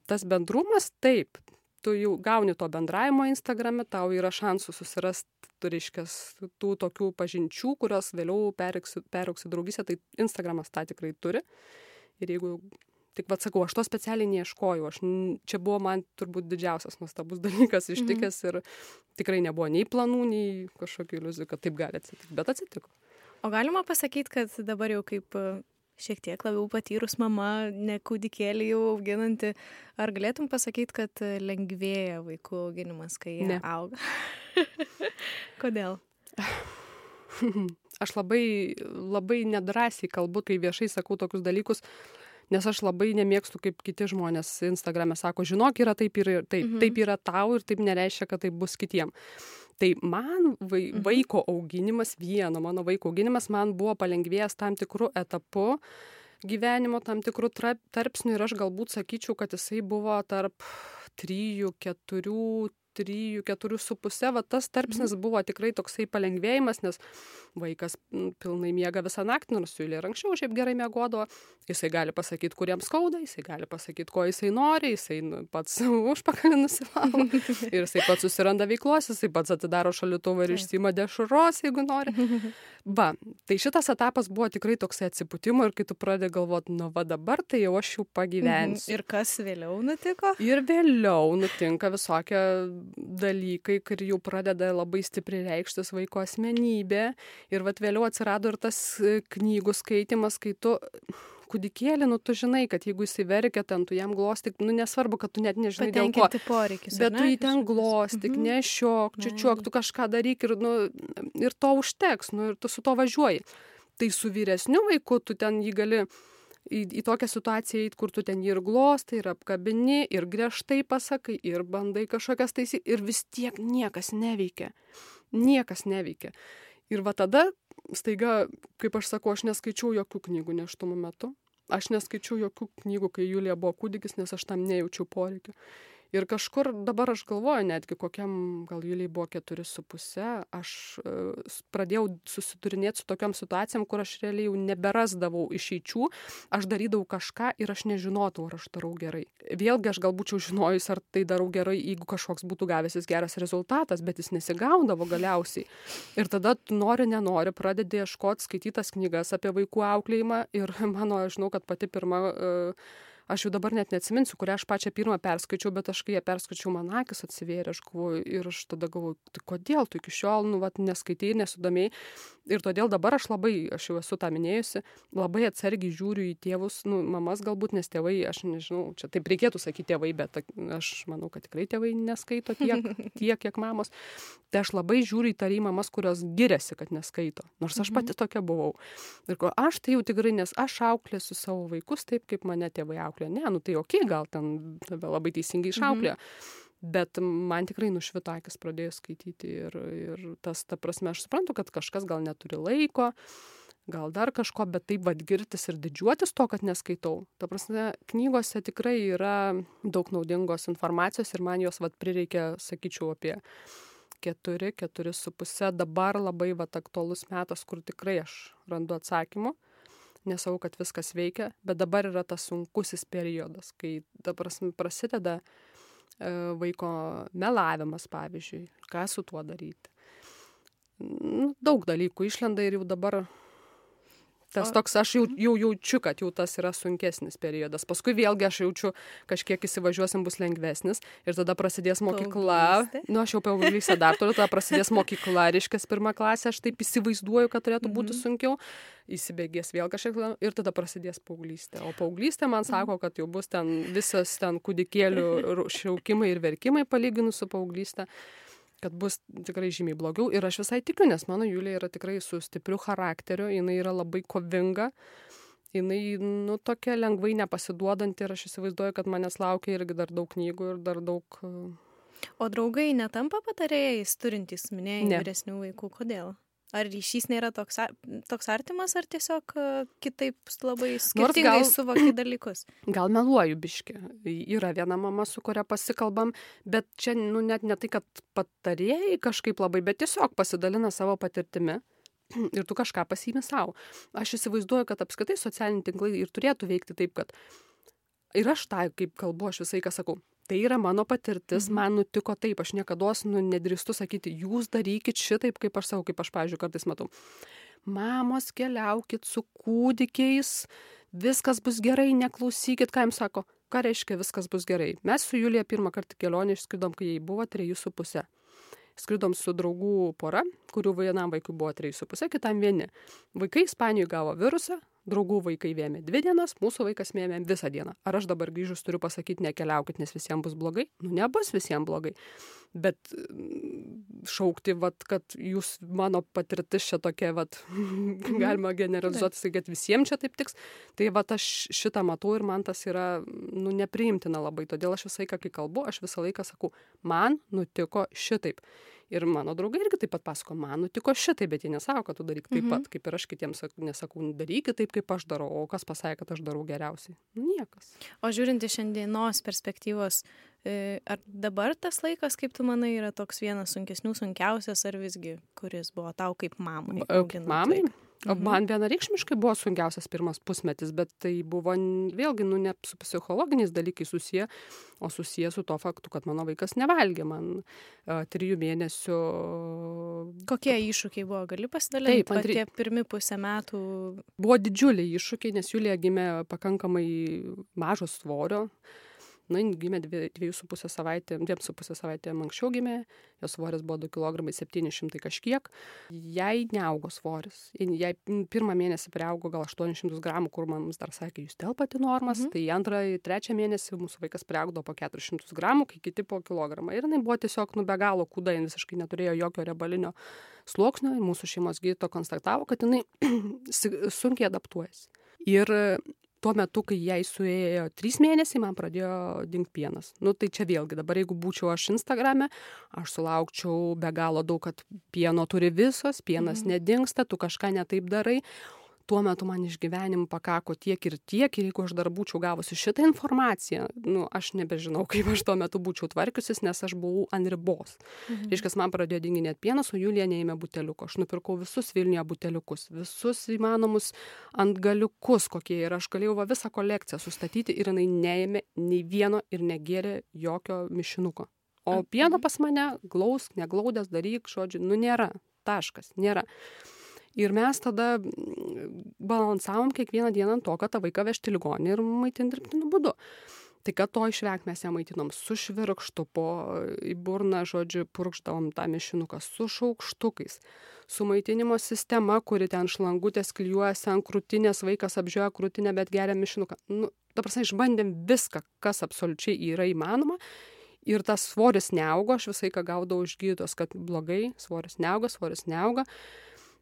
tas bendrumas taip tu jau gauni to bendravimo Instagrame, tau yra šansų susirasti, tu reiškias, tų tokių pažinčių, kurios vėliau perauks į draugysę, tai Instagramas tą tikrai turi. Ir jeigu, tik vad sakau, aš to specialiai neieškojau, aš, čia buvo man turbūt didžiausias nuostabus [laughs] dalykas ištikęs mhm. ir tikrai nebuvo nei planų, nei kažkokių iliuzijų, kad taip gali atsitikti, bet atsitiko. O galima pasakyti, kad dabar jau kaip šiek tiek labiau patyrus mama, ne kūdikėlį jau auginanti, ar galėtum pasakyti, kad lengvėja vaikų auginimas, kai jie ne. auga? [laughs] Kodėl? Aš labai, labai nedrasiai kalbu, kai viešai sakau tokius dalykus, nes aš labai nemėgstu, kaip kiti žmonės Instagrame sako, žinok, yra taip ir taip, mhm. taip yra tau ir taip nereiškia, kad taip bus kitiem tai man vai mhm. vaiko auginimas vieno mano vaiko auginimas man buvo palengvėjęs tam tikru etapu gyvenimo tam tikru tarpsniu ir aš galbūt sakyčiau kad jisai buvo tarp trijų keturių trijų, keturių su pusė, va tas tarpsnis mhm. buvo tikrai toksai palengvėjimas, nes vaikas pilnai miega visą naktį, nors jų ir anksčiau šiaip gerai miegodavo, jisai gali pasakyti, kuriems skauda, jisai gali pasakyti, ko jisai nori, jisai nu, pats [laughs] užpakalį nusivalo [laughs] ir jisai pats susiranda veiklos, jisai pats atidaro šalituvą ir išsima dešuros, jeigu nori. [laughs] Va, tai šitas etapas buvo tikrai toksai atsipūtimo ir kai tu pradedi galvoti, nu va dabar tai jau aš jau pagyvensiu. Ir kas vėliau nutiko? Ir vėliau nutinka visokie dalykai, kur jau pradeda labai stipriai reikštis vaiko asmenybė. Ir vat vėliau atsirado ir tas e, knygų skaitimas, kai tu kūdikėlį, nu tu žinai, kad jeigu jisai verkia, ten tu jam glostik, nu nesvarbu, kad tu net nežinai dėl ko. Poreikis, bet tu jį ten glostik, mhm. nešiok, čiučiuok, tu kažką daryk ir, nu, ir to užteks, nu, ir tu su to važiuoji. Tai su vyresniu vaiku tu ten jį gali į, į tokią situaciją eit, kur tu ten ir glostai, ir apkabini, ir griežtai pasakai, ir bandai kažkokias taisyti, ir vis tiek niekas neveikia. Niekas neveikia. Ir va tada, staiga, kaip aš sakau, aš neskaičiau jokių knygų neštumo metu. Aš neskaičiau jokių knygų, kai Julija buvo kūdikis, nes aš tam nejaučiau poreikio ir kažkur dabar aš galvoju netgi kokiam gal julijai buvo keturi su puse aš e, pradėjau susidūrinėt su tokiom situacijom kur aš realiai jau neberasdavau išeičių aš darydavau kažką ir aš nežinodavau ar aš darau gerai. Vėlgi aš gal būčiau žinojus ar tai darau gerai jeigu kažkoks būtų gavęsis geras rezultatas bet jis nesigaudavo galiausiai. Ir tada tu nori nenori pradedi ieškot skaityt tas knygas apie vaikų auklėjimą ir [laughs] mano aš žinau kad pati pirma uh, aš jau dabar net neatsiminsiu, kurią aš pačią pirmą perskaičiau, bet aš kai ją perskaičiau, man akis atsivėrė, aš galvoju, ir aš tada galvoju, tai kodėl tu iki šiol, nu, vat, neskaitai, nesudomėjai. Ir todėl dabar aš labai, aš jau esu tą minėjusi, labai atsargiai žiūriu į tėvus, nu, mamas galbūt, nes tėvai, aš nežinau, čia taip reikėtų sakyti tėvai, bet aš manau, kad tikrai tėvai neskaito tiek, [laughs] tiek kiek mamos. Tai aš labai žiūriu į tą mamas, kurios giriasi, kad neskaito. Nors aš pati mhm. tokia buvau. Ir ko, aš tai jau tikrai, nes aš auklėsiu savo vaikus taip, kaip mane tėvai auklė išauklė. Ne, nu tai ok, gal ten tave labai teisingai išauklė. Mhm. Bet man tikrai nušvito akis pradėjus skaityti ir, ir tas, ta prasme, aš suprantu, kad kažkas gal neturi laiko, gal dar kažko, bet taip vad girtis ir didžiuotis to, kad neskaitau. Ta prasme, knygose tikrai yra daug naudingos informacijos ir man jos vad prireikia, sakyčiau, apie keturi, keturi su pusė. Dabar labai vad aktualus metas, kur tikrai aš randu atsakymų nesau, kad viskas veikia, bet dabar yra tas sunkusis periodas, kai, prasme, prasideda e, vaiko melavimas, pavyzdžiui, ką su tuo daryti. Daug dalykų išlenda ir jau dabar tas toks aš jau jau jaučiu kad jau tas yra sunkesnis periodas. Paskui vėlgi aš jaučiu kažkiek įsivažiuosim bus lengvesnis ir tada prasidės mokykla. Nu aš jau paauglystę dar turiu tada prasidės mokykla reiškias pirma klasė aš taip įsivaizduoju kad turėtų būti Mhm. sunkiau. Įsibėgės vėl kažkiek ir tada prasidės paauglystė. O paauglystė man Mhm. sako kad jau bus ten visas ten kūdikėlių šaukimai ir verkimai palyginus su paauglyste kad bus tikrai žymiai blogiau ir aš visai tikiu, nes mano Julija yra tikrai su stipriu charakteriu, jinai yra labai kovinga, jinai, nu, tokia lengvai nepasiduodanti ir aš įsivaizduoju, kad manęs laukia irgi dar daug knygų ir dar daug... O draugai netampa patarėjais, turintys minėjai Ne. vyresnių vaikų, kodėl? Ar ryšys nėra toks, toks artimas, ar tiesiog e, kitaip labai skirtingai gal- suvoki dalykus? [clears throat] Gal meluoju biški. Yra viena mama, su kuria pasikalbam, bet čia, nu, net ne tai, kad patarėjai kažkaip labai, bet tiesiog pasidalina savo patirtimi. [clears throat] Ir tu kažką pasiimi savo. Aš įsivaizduoju, kad apskritai socialiniai tinklai ir turėtų veikti taip, kad ir aš tą, kaip kalbu, aš visai ką sakau, tai yra mano patirtis, Mhm. man nutiko taip, aš niekada nu, nedrįstu sakyti, jūs darykit šitaip, kaip aš savo, kaip aš, pavyzdžiui, kartais matau. Mamos, keliaukit su kūdikiais, viskas bus gerai, neklausykit, ką jums sako. Ką reiškia viskas bus gerai? Mes su Julija pirmą kartą kelionę išskridom, kai jai buvo trejų su pusė. Skridom su draugų pora, kurių vienam vaikui buvo trejų su pusė, kitam vieni. Vaikai Ispanijoje gavo virusą, draugų vaikai vėmė dvi dienas, mūsų vaikas vėmė visą dieną. Ar aš dabar grįžus turiu pasakyti, nekeliaukit, nes visiems bus blogai? Nu, nebus visiems blogai. Bet mm, šaukti, vat, kad jūs, mano patirtis čia tokia, vat, galima generalizuoti, tai kad visiems čia taip tiks, tai vat aš šitą matau ir man tas yra, nu, nepriimtina labai. Todėl aš visą laiką, kai kalbu, aš visą laiką sakau, man nutiko šitaip. Ir mano draugai irgi taip pat pasako, man nutiko šitai, bet jie nesako, kad tu daryk taip Mhm. pat, kaip ir aš kitiems sak- nesakau, darykit taip, kaip aš darau, o kas pasakė, kad aš darau geriausiai. Nu, Niekas. O žiūrint iš šiandienos perspektyvos, e, ar dabar tas laikas, kaip tu manai, yra toks vienas sunkesnių, sunkiausias, ar visgi, kuris buvo tau kaip mamai? Auginant Mamai, vaiką? O Mhm. man vienareikšmiškai buvo sunkiausias pirmas pusmetis, bet tai buvo vėlgi, nu, ne su psichologiniais dalykais susiję, o susiję su to faktu, kad mano vaikas nevalgė. Man uh, trijų mėnesių Kokie iššūkiai buvo, gali pasidalinti? Taip, antri- Tie pirmi pusę metų. buvo didžiuliai iššūkiai, nes Julija gimė pakankamai mažo svorio. Na, jin gimė dvi, dviejų su pusę savaitę, dviem su pusę savaitę anksčiau gimė, jos svoris buvo 2 kg 700 kažkiek. Jai neaugo svoris. Jai pirmą mėnesį priaugo gal 800 gramų, kur man dar sakė, jūs telpate normas. Mhm. Tai antrą, trečią mėnesį mūsų vaikas priaugo po 400 gramų, kai kiti po kilogramą. Ir jinai buvo tiesiog nu be galo kūda, jin visiškai neturėjo jokio riebalinio sluoksnio. Mūsų šeimos gydyto konstatavo, kad jinai [clears throat] sunkiai adaptuojasi. Ir tuo metu, kai jai suėjo trys mėnesiai, man pradėjo dingti pienas. Nu, tai čia vėlgi, dabar jeigu būčiau aš Instagrame, aš sulaukčiau be galo daug, kad pieno turi visos, pienas Mhm. nedingsta, tu kažką netaip darai. Tuo metu man išgyvenimų pakako tiek ir tiek, ir jeigu aš dar būčiau gavusi šitą informaciją, nu, aš nebežinau, kaip aš tuo metu būčiau tvarkiusis, nes aš buvau ant ribos. Mhm. Reiškia, man pradėjo dinginėti pienas, o Julija neėmė buteliuko. Aš nupirkau visus Vilniuje buteliukus, visus įmanomus ant galiukus, kokie ir aš galėjau va, visą kolekciją sustatyti ir jinai neėmė nei vieno ir negėrė jokio mišinuko. O A, pieno mhm. pas mane glausk, neglaudęs, daryk, žodžiu, nu nėra. Taškas, nėra. Ir mes tada mm, balansavom kiekvieną dieną ant to, kad tą vaiką vežti ligonį ir maitinti dirbtiniu būdu. Tai kad to išvengti mes ją maitinom su švirkštu, po į burną, žodžiu, purkšdavom tą mišinuką su šaukštukais, su maitinimo sistema, kuri ten šlangutės klijuojasi ant krūtinės, vaikas apžioja krūtinę, bet geria mišinuką. Nu, ta prasme, išbandėm viską, kas absoliučiai yra įmanoma. Ir tas svoris neaugo, aš visai ką gaudavau iš gydytos, kad blogai, svoris neauga, svoris neauga.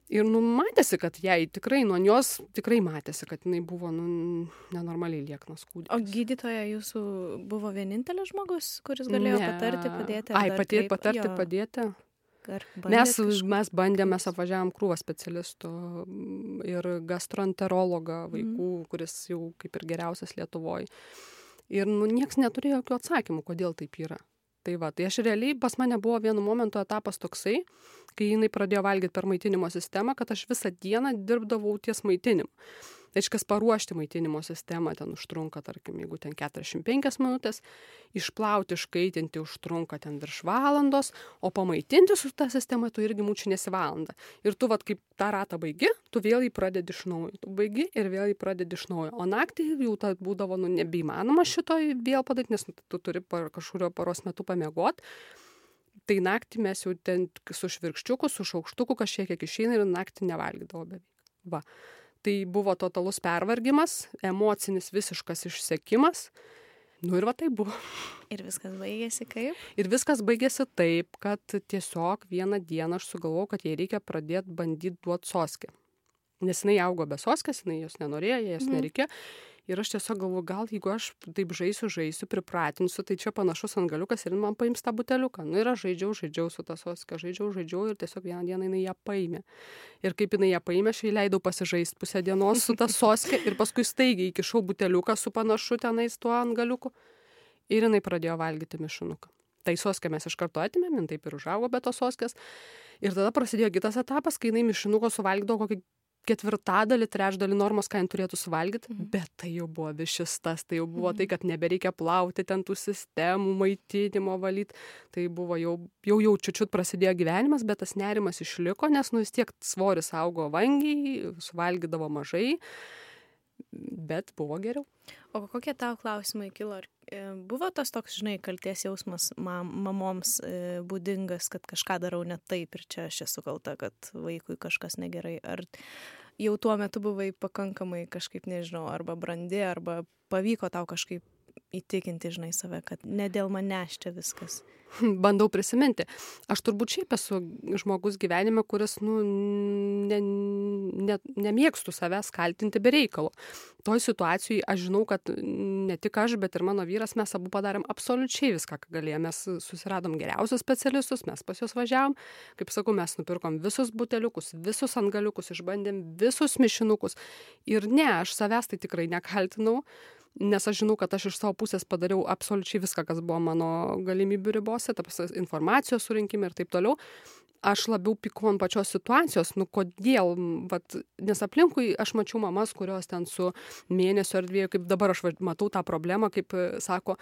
Ir nu, matėsi, kad jai tikrai, nuo jos tikrai matėsi, kad jinai buvo nu, nenormaliai lieknas kūdikis. O gydytoja jūsų buvo vienintelis žmogus, kuris galėjo Ne. patarti, padėti? Ai, padėti, kreip- patarti, jo, padėti. Mes, kažkaip- mes bandėm, mes apvažiavam krūvą specialistų mm, ir gastroenterologą vaikų, kuris jau kaip ir geriausias Lietuvoje. Ir nu, nieks neturėjo jokių atsakymų, kodėl taip yra. Tai va, tai aš realiai pas mane buvo vienu momentu etapas toksai, kai jinai pradėjo valgyti per maitinimo sistemą, kad aš visą dieną dirbdavau ties maitinimu. Tai reiškia, paruošti maitinimo sistemą ten užtrunka, tarkim, jeigu ten 45 minutės, išplauti, iškaitinti užtrunka ten virš valandos, o pamaitinti su ta sistema tu irgi mūčinėsi valandą. Ir tu, vad, kaip tą ratą baigi, tu vėl jį pradedi iš naujo. Tu baigi ir vėl jį pradedi iš naujo. O naktį jau ta būdavo, nu, nebeįmanoma šito vėl padaryti, nes tu turi par kažkurio paros metu pamiegoti. Tai naktį mes jau ten su švirkščiuku, su šaukštuku kažkiek kiek išeina ir naktį nevalgydavo beveik. Va. Tai buvo totalus pervargimas, emocinis visiškas išsekimas. Nu ir va tai buvo. Ir viskas baigėsi kaip? Ir viskas baigėsi taip, kad tiesiog vieną dieną aš sugalvojau, kad jai reikia pradėti bandyti duoti soskę. Nes jinai augo be soskės, jinai jos nenorėjo, jos Mhm. nereikėjo. Ir aš tiesiog galvoju, gal jeigu aš taip žaisiu, žaisiu, pripratinsiu, tai čia panašus ant galiukas ir jin man paims tą buteliuką. Nu ir aš žaidžiau, žaidžiau su tą soskę, žaidžiau, žaidžiau ir tiesiog vieną dieną jinai ją paėmė. Ir kaip jinai ją paėmė, aš jai leidau pasižaisti pusę dienos su tą soskę ir paskui staigiai įkišau buteliuką su panašu tenais tuo ant galiukų. Ir jinai pradėjo valgyti mišinuką. Tai soskę mes iš karto atėmėm, jin taip ir užaugo be tos soskės. Ir tada prasidėjo kitas etapas, kai jinai mišinuko suvalgydavo kokį ketvirtadalį, trečdalį normos, ką jin turėtų suvalgyti, Mhm. bet tai jau buvo višistas, tai jau buvo tai, kad nebereikia plauti ten tų sistemų, maitinimo valyti. Tai buvo jau, jau, jau čiučiut prasidėjo gyvenimas, bet tas nerimas išliko, nes nu vis tiek svoris augo vangiai, suvalgydavo mažai, bet buvo geriau. O kokie tau klausimai kilo? Ar e, buvo tas toks, žinai, kalties jausmas mam, mamoms e, būdingas, kad kažką darau ne taip ir čia aš esu kalta, kad vaikui kažkas negerai? Ar jau tuo metu buvai pakankamai kažkaip, nežinau, arba brandi, arba pavyko tau kažkaip įtikinti, žinai, save, kad ne dėl manęs čia viskas? [laughs] Bandau prisiminti. Aš turbūt šiaip esu žmogus gyvenime, kuris, nu, ne, ne, nemėgstu savęs kaltinti be reikalo. Toj situacijai aš žinau, kad ne tik aš, bet ir mano vyras, mes abu padarėm absoliučiai viską, ką galėjome. Mes susiradom geriausius specialistus, mes pas juos važiavom. Kaip sakau, mes nupirkom visus buteliukus, visus antgaliukus, išbandėm visus mišinukus. Ir ne, aš savęs tai tikrai nekaltinau nes aš žinau, kad aš iš savo pusės padariau absoliučiai viską, kas buvo mano galimybių ribose, ta prasme, informacijos surinkime ir taip toliau. Aš labiau pikau ant pačios situacijos, nu kodėl, vat, nes aplinkui aš mačiau mamas, kurios ten su mėnesio ar dviejų, kaip dabar aš va, matau tą problemą, kaip e, sako,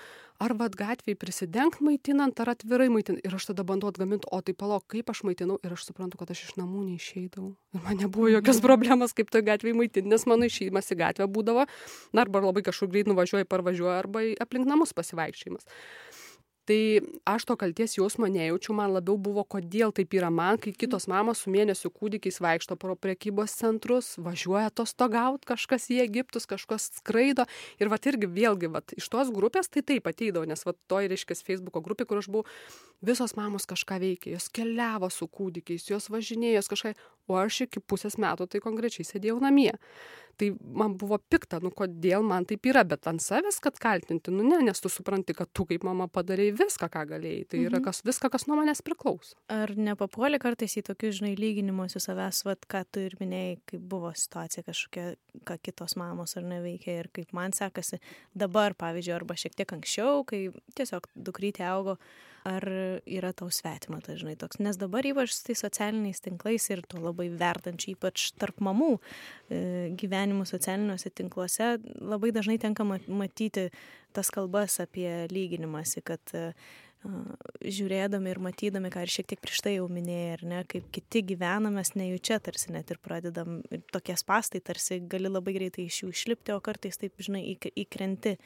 ar vad gatviai prisidengt maitinant, ar atvirai maitinant. Ir aš tada bandau atgaminti, o tai palauk, kaip aš maitinau ir aš suprantu, kad aš iš namų neišeidavau. Ir man nebuvo jokios problemos, kaip toj gatvėje maitinti, nes mano išėjimas į gatvę būdavo, na arba labai kažkur greit nuvažiuoji, parvažiuoji, arba į- aplink namus pasivaikščiojimas. Tai aš to kalties jausmo nejaučiu, man labiau buvo, kodėl taip yra man, kai kitos mamos su mėnesiu kūdikiais vaikšto pro prekybos centrus, važiuoja atostogaut, kažkas į Egiptus, kažkas skraido. Ir va irgi vėlgi, va, iš tos grupės tai taip ateidavo, nes va toj, reiškia, Facebook'o grupė, kur aš buvau, visos mamos kažką veikė, jos keliavo su kūdikiais, jos važinėjo, jos kažką, o aš iki pusės metų tai konkrečiai sėdėjau namie. Tai man buvo pikta, nu kodėl man taip yra, bet ant savęs, kad kaltinti, nu ne, nes tu supranti, kad tu kaip mama padarėjai viską, ką galėjai. Tai yra Mhm. kas, viską, kas nuo manęs priklauso. Ar nepapuolė kartais į tokius, žinai, lyginimuose savęs, vat, ką tu ir minėjai, kaip buvo situacija kažkokia, ką kitos mamos ar neveikia ir kaip man sekasi dabar, pavyzdžiui, arba šiek tiek anksčiau, kai tiesiog dukrytė augo, ar yra tau svetima, tai žinai, toks. Nes dabar ypač su tais socialiniais tinklais ir to labai vertančiai, ypač tarp mamų e, gyvenimų socialiniuose tinkluose, labai dažnai tenka ma- matyti tas kalbas apie lyginimąsi, kad e, žiūrėdami ir matydami, ką ir šiek tiek prieš tai jau minėjai, ar ne, kaip kiti gyvena, mes nejučia tarsi net ir pradedam ir tokie spastai, tarsi gali labai greitai iš jų išlipti, o kartais taip, žinai, įk- įkrenti.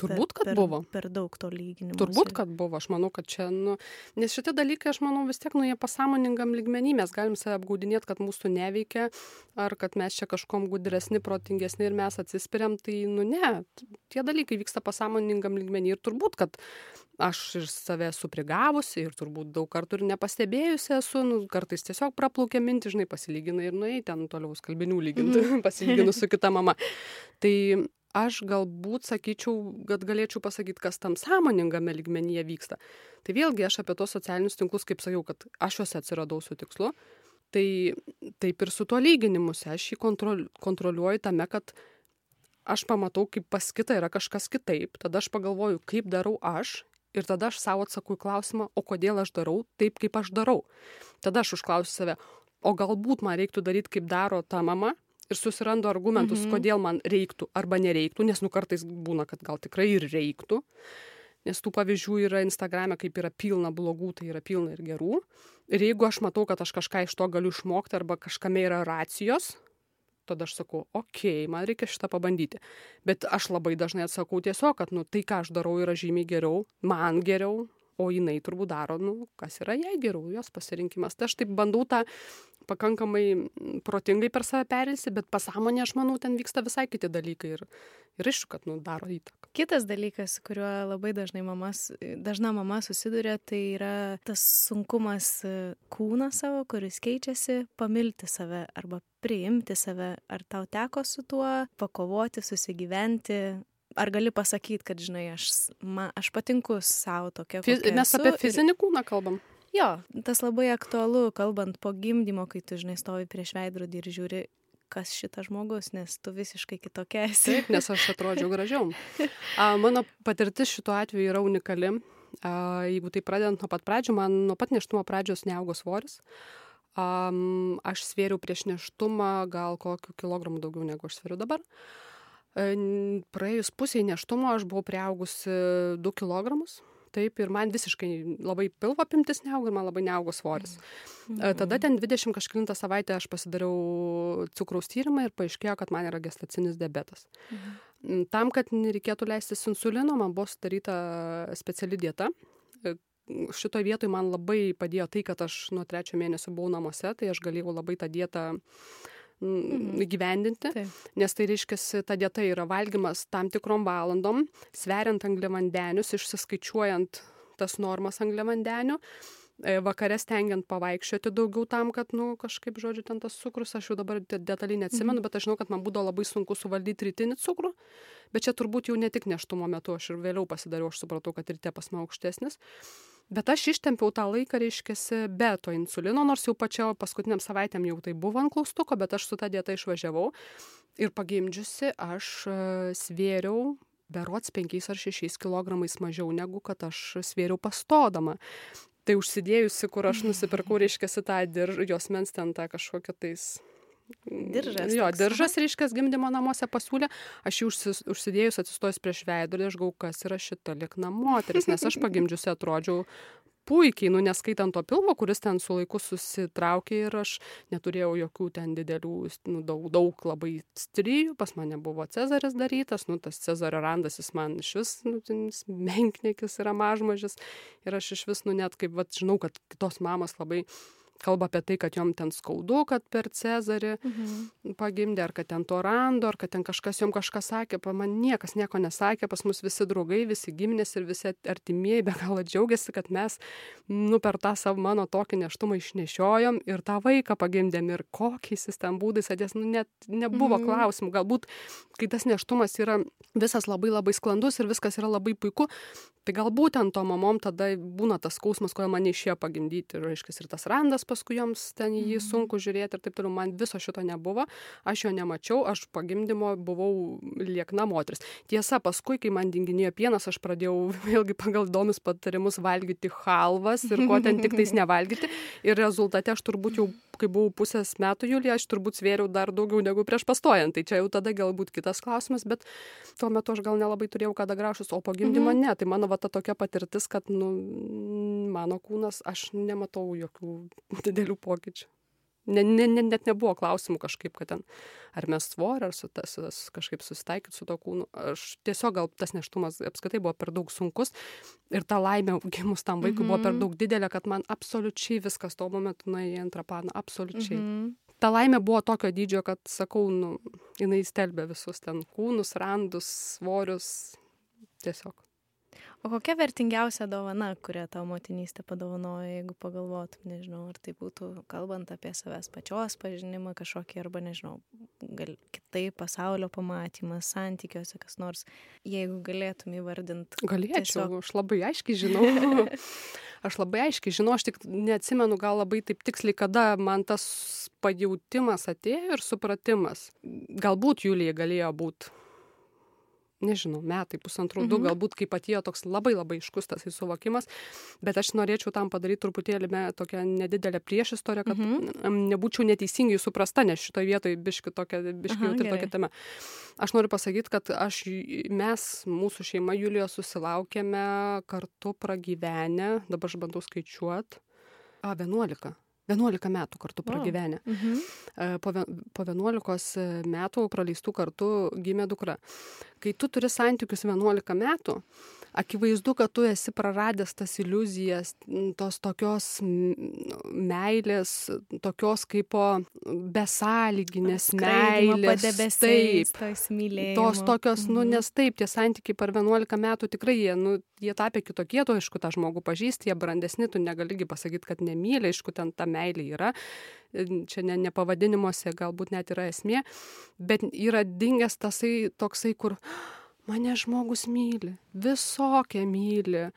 Turbūt, kad per, buvo. Per daug to lyginimo. Turbūt, kad buvo, aš manau, kad čia, nu, nes šitie dalykai, aš manau, vis tiek, nu, jie pasąmoningam lygmenį, mes galim save apgaudinėti, kad mūsų neveikia, ar kad mes čia kažkom gudresni, protingesni ir mes atsispiriam, tai, nu, ne, tie dalykai vyksta pasąmoningam lygmenį ir turbūt, kad aš ir save esu prigavusi ir turbūt daug kartų ir nepastebėjusi esu, nu, kartais tiesiog praplaukė minti, žinai, pasilygina ir nuėjai ten toliau skalbinių lyginti, mm [laughs] pasilyginus su kita mama. Tai aš galbūt sakyčiau, kad galėčiau pasakyti, kas tam sąmoningame ligmenyje vyksta. Tai vėlgi aš apie tos socialinius tinklus, kaip sakiau, kad aš juose atsiradau su tikslu, tai taip ir su tuo lyginimuose aš jį kontrol, kontroliuoju tame, kad aš pamatau, kaip pas kitą yra kažkas kitaip, tada aš pagalvoju, kaip darau aš ir tada aš savo atsakau į klausimą, o kodėl aš darau taip, kaip aš darau. Tada aš užklausiu save, o galbūt man reiktų daryti, kaip daro ta mama, ir susirandu argumentus, mhm. kodėl man reiktų arba nereiktų, nes nu kartais būna, kad gal tikrai ir reiktų, nes tų pavyzdžių yra Instagrame, kaip yra pilna blogų, tai yra pilna ir gerų. Ir jeigu aš matau, kad aš kažką iš to galiu išmokti arba kažkame yra racijos, tada aš sakau, okei, okay, man reikia šitą pabandyti. Bet aš labai dažnai atsakau tiesiog, kad nu, tai, ką aš darau, yra žymiai geriau, man geriau, o jinai turbūt daro, nu, kas yra jai geriau, jos pasirinkimas. Tai aš taip bandau tą pakankamai protingai per save perėsi, bet pasąmonė, aš manau, ten vyksta visai kiti dalykai ir, ir aišku, kad nu, daro įtaką. Kitas dalykas, kuriuo labai dažnai mamas, dažna mama susiduria, tai yra tas sunkumas kūną savo, kuris keičiasi, pamilti save arba priimti save. Ar tau teko su tuo pakovoti, susigyventi, ar gali pasakyti, kad, žinai, aš, ma, aš patinku savo tokia. Fiz, mes apie fizinį kūną kalbam. Jo, tas labai aktualu, kalbant po gimdymo, kai tu, žinai, stovi prieš veidrodį ir žiūri, kas šitas žmogus, nes tu visiškai kitokia esi. Taip, nes aš atrodžiau gražiau. [laughs] A, mano patirtis šituo atveju yra unikali. A, jeigu tai pradedant nuo pat pradžių, man nuo pat neštumo pradžios neaugo svoris. Um, aš svėriau prieš neštumą gal kokiu kilogramų daugiau negu aš sveriu dabar. Uh, praėjus pusiai neštumo aš buvau priaugusi 2 kg taip ir man visiškai labai pilvo apimtis neaugo ir man labai neaugo svoris. Mhm. Tada ten 20 kažkilintą savaitę aš pasidariau cukraus tyrimą ir paaiškėjo, kad man yra gestacinis diabetas. Mhm. Tam, kad nereikėtų leistis insulino, man buvo sudaryta speciali dieta. E, Šitoje vietoje man labai padėjo tai, kad aš nuo trečio mėnesio buvau namuose, tai aš galėjau labai tą dietą uh. Įgyvendinti, Taip. nes tai reiškia, ta dieta yra valgymas tam tikrom valandom, sveriant angliavandenius, išsiskaičiuojant tas normas angliavandenių, e, vakare stengiant pavaikščioti daugiau tam, kad, na, nu, kažkaip, žodžiu, ten tas cukrus, aš jau dabar detaliai neatsimenu, mhm. bet aš žinau, kad man būdavo labai sunku suvaldyti rytinį cukrų, bet čia turbūt jau ne tik neštumo metu, aš ir vėliau pasidariau, aš supratau, kad ryte pas mane aukštesnis. Bet aš ištempiau tą laiką, reiškiasi, be to insulino, nors jau pačio paskutiniam savaitėm jau tai buvo ant klaustuko, bet aš su tą dietą išvažiavau ir pagimdžiusi aš e, svėriau berots 5 ar 6 kg mažiau negu kad aš svėriau pastodama. Tai užsidėjusi, kur aš nusipirkau, reiškia, tą diržą, jos mens ten tą kažkokią tais Diržas. Jo, diržas, reiškia, gimdymo namuose pasiūlė, aš jį užsis, užsidėjus atsistojus prieš veidrodį, aš gau, kas yra šita? Likna moteris, nes aš pagimdžiusi atrodžiau puikiai, nu neskaitant to pilvo, kuris ten su laiku susitraukė ir aš neturėjau jokių ten didelių, nu, daug, daug labai stryjų, pas mane buvo Cezaris darytas, nu tas Cezario randas jis man iš vis, nu, menknekis yra mažmažis. Ir aš iš vis, nu net kaip, va, žinau, kad kitos mamos labai kalba apie tai, kad jom ten skaudu, kad per Cezarį mhm. pagimdė, ar kad ten to rando, ar kad ten kažkas jom kažką sakė, pa man niekas nieko nesakė, pas mus visi draugai, visi giminės ir visi artimieji be galo džiaugiasi, kad mes, nu, per tą savo mano tokį neštumą išnešiojom ir tą vaiką pagimdėm ir kokiais jis ten būdais atės, nu, net nebuvo mhm. klausimų, galbūt, kai tas neštumas yra visas labai labai sklandus ir viskas yra labai puiku, tai gal būtent to mamom tada būna tas skausmas, kodėl man neišėjo pagimdyti, ir, reiškia, ir tas randas paskui joms ten jį mhm. sunku žiūrėti ir taip toliau, man viso šito nebuvo, aš jo nemačiau, aš pagimdymo buvau liekna moteris. Tiesa, paskui, kai man dinginėjo pienas, aš pradėjau [laughs] vėlgi pagal įdomius patarimus valgyti halvas ir ko ten tik tais nevalgyti ir rezultate aš turbūt jau kai buvau pusės metų Julija, aš turbūt svėriau dar daugiau negu prieš pastojant. Tai čia jau tada galbūt kitas klausimas, bet tuo metu aš gal nelabai turėjau kada gražus, o po gimdymo mhm. ne. Tai mano va ta tokia patirtis, kad nu, mano kūnas, aš nematau jokių [laughs] didelių pokyčių. Ne, ne, ne, net nebuvo klausimų kažkaip, kad ten ar mes svorį, ar su tas, kažkaip susitaikyti su to kūnu. Aš tiesiog gal tas neštumas apskritai buvo per daug sunkus ir ta laimė gimus tam vaikui mm -hmm. buvo per Mhm. daug didelė, kad man absoliučiai viskas tuo momentu nuėjo į antrą planą. Absoliučiai. Mm -hmm. Ta laimė buvo tokio dydžio, kad, sakau, nu, jinai stelbė visus ten kūnus, randus, svorius. Tiesiog. O kokia vertingiausia dovana, kurią tau motinystė padovanojo, jeigu pagalvotum, nežinau, ar tai būtų kalbant apie savęs pačios pažinimą kažkokį, arba nežinau, gal kitaip pasaulio pamatymas, santykiuose kas nors, jeigu galėtum įvardinti. Galėčiau, Tiesiog- aš labai aiškiai žinau. [laughs] aš labai aiškiai žinau, aš tik neatsimenu gal labai taip tiksliai, kada man tas pajautimas atėjo ir supratimas. Galbūt Julija galėjo būti, nežinau, metai, pusantrų, du, Mhm. galbūt kaip atėjo toks labai labai iškus tas suvokimas, bet aš norėčiau tam padaryti truputėlį me, tokią nedidelę priešistorę, kad Mhm. nebūčiau neteisingai suprasta, nes šitoje vietoje biški tokia, biški jautri tokia tema. Aš noriu pasakyti, kad aš, mes, mūsų šeima Julijos susilaukėme kartu pragyvenę, dabar aš bandau skaičiuoti, a, 11. 11 metų kartu pragyvenę. Mhm. E, Po, po 11 metų praleistų kartu gimė dukra. Kai tu turi santykius 11 metų, akivaizdu, kad tu esi praradęs tas iliuzijas, tos tokios meilės, tokios kaip besąlyginės meilės. Taip. Tos tokios, nu, Mhm. nes taip, tie santykiai per 11 metų tikrai jie, nu, jie tapė kitokie, tu aišku, tą žmogų pažįsti, jie brandesni, tu negaligi pasakyti, kad nemylė, aišku, ten ta meilė yra, čia ne, ne pavadinimuose galbūt net yra esmė, bet yra dingęs tasai toksai, kur mane žmogus myli, visokie myli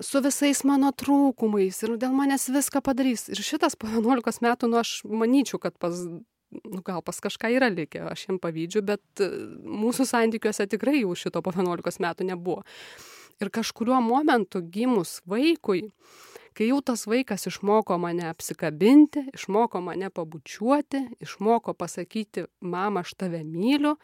su visais mano trūkumais ir dėl manęs viską padarys. Ir šitas po 11 metų, nu aš manyčiau, kad pas, nu gal pas kažką yra likę, aš jam pavydžiu, bet e, mūsų santykiuose tikrai jau šito po 11 metų nebuvo. Ir kažkuriuo momentu gimus vaikui, kai jau tas vaikas išmoko mane apsikabinti, išmoko mane pabučiuoti, išmoko pasakyti, mama, aš tave myliu,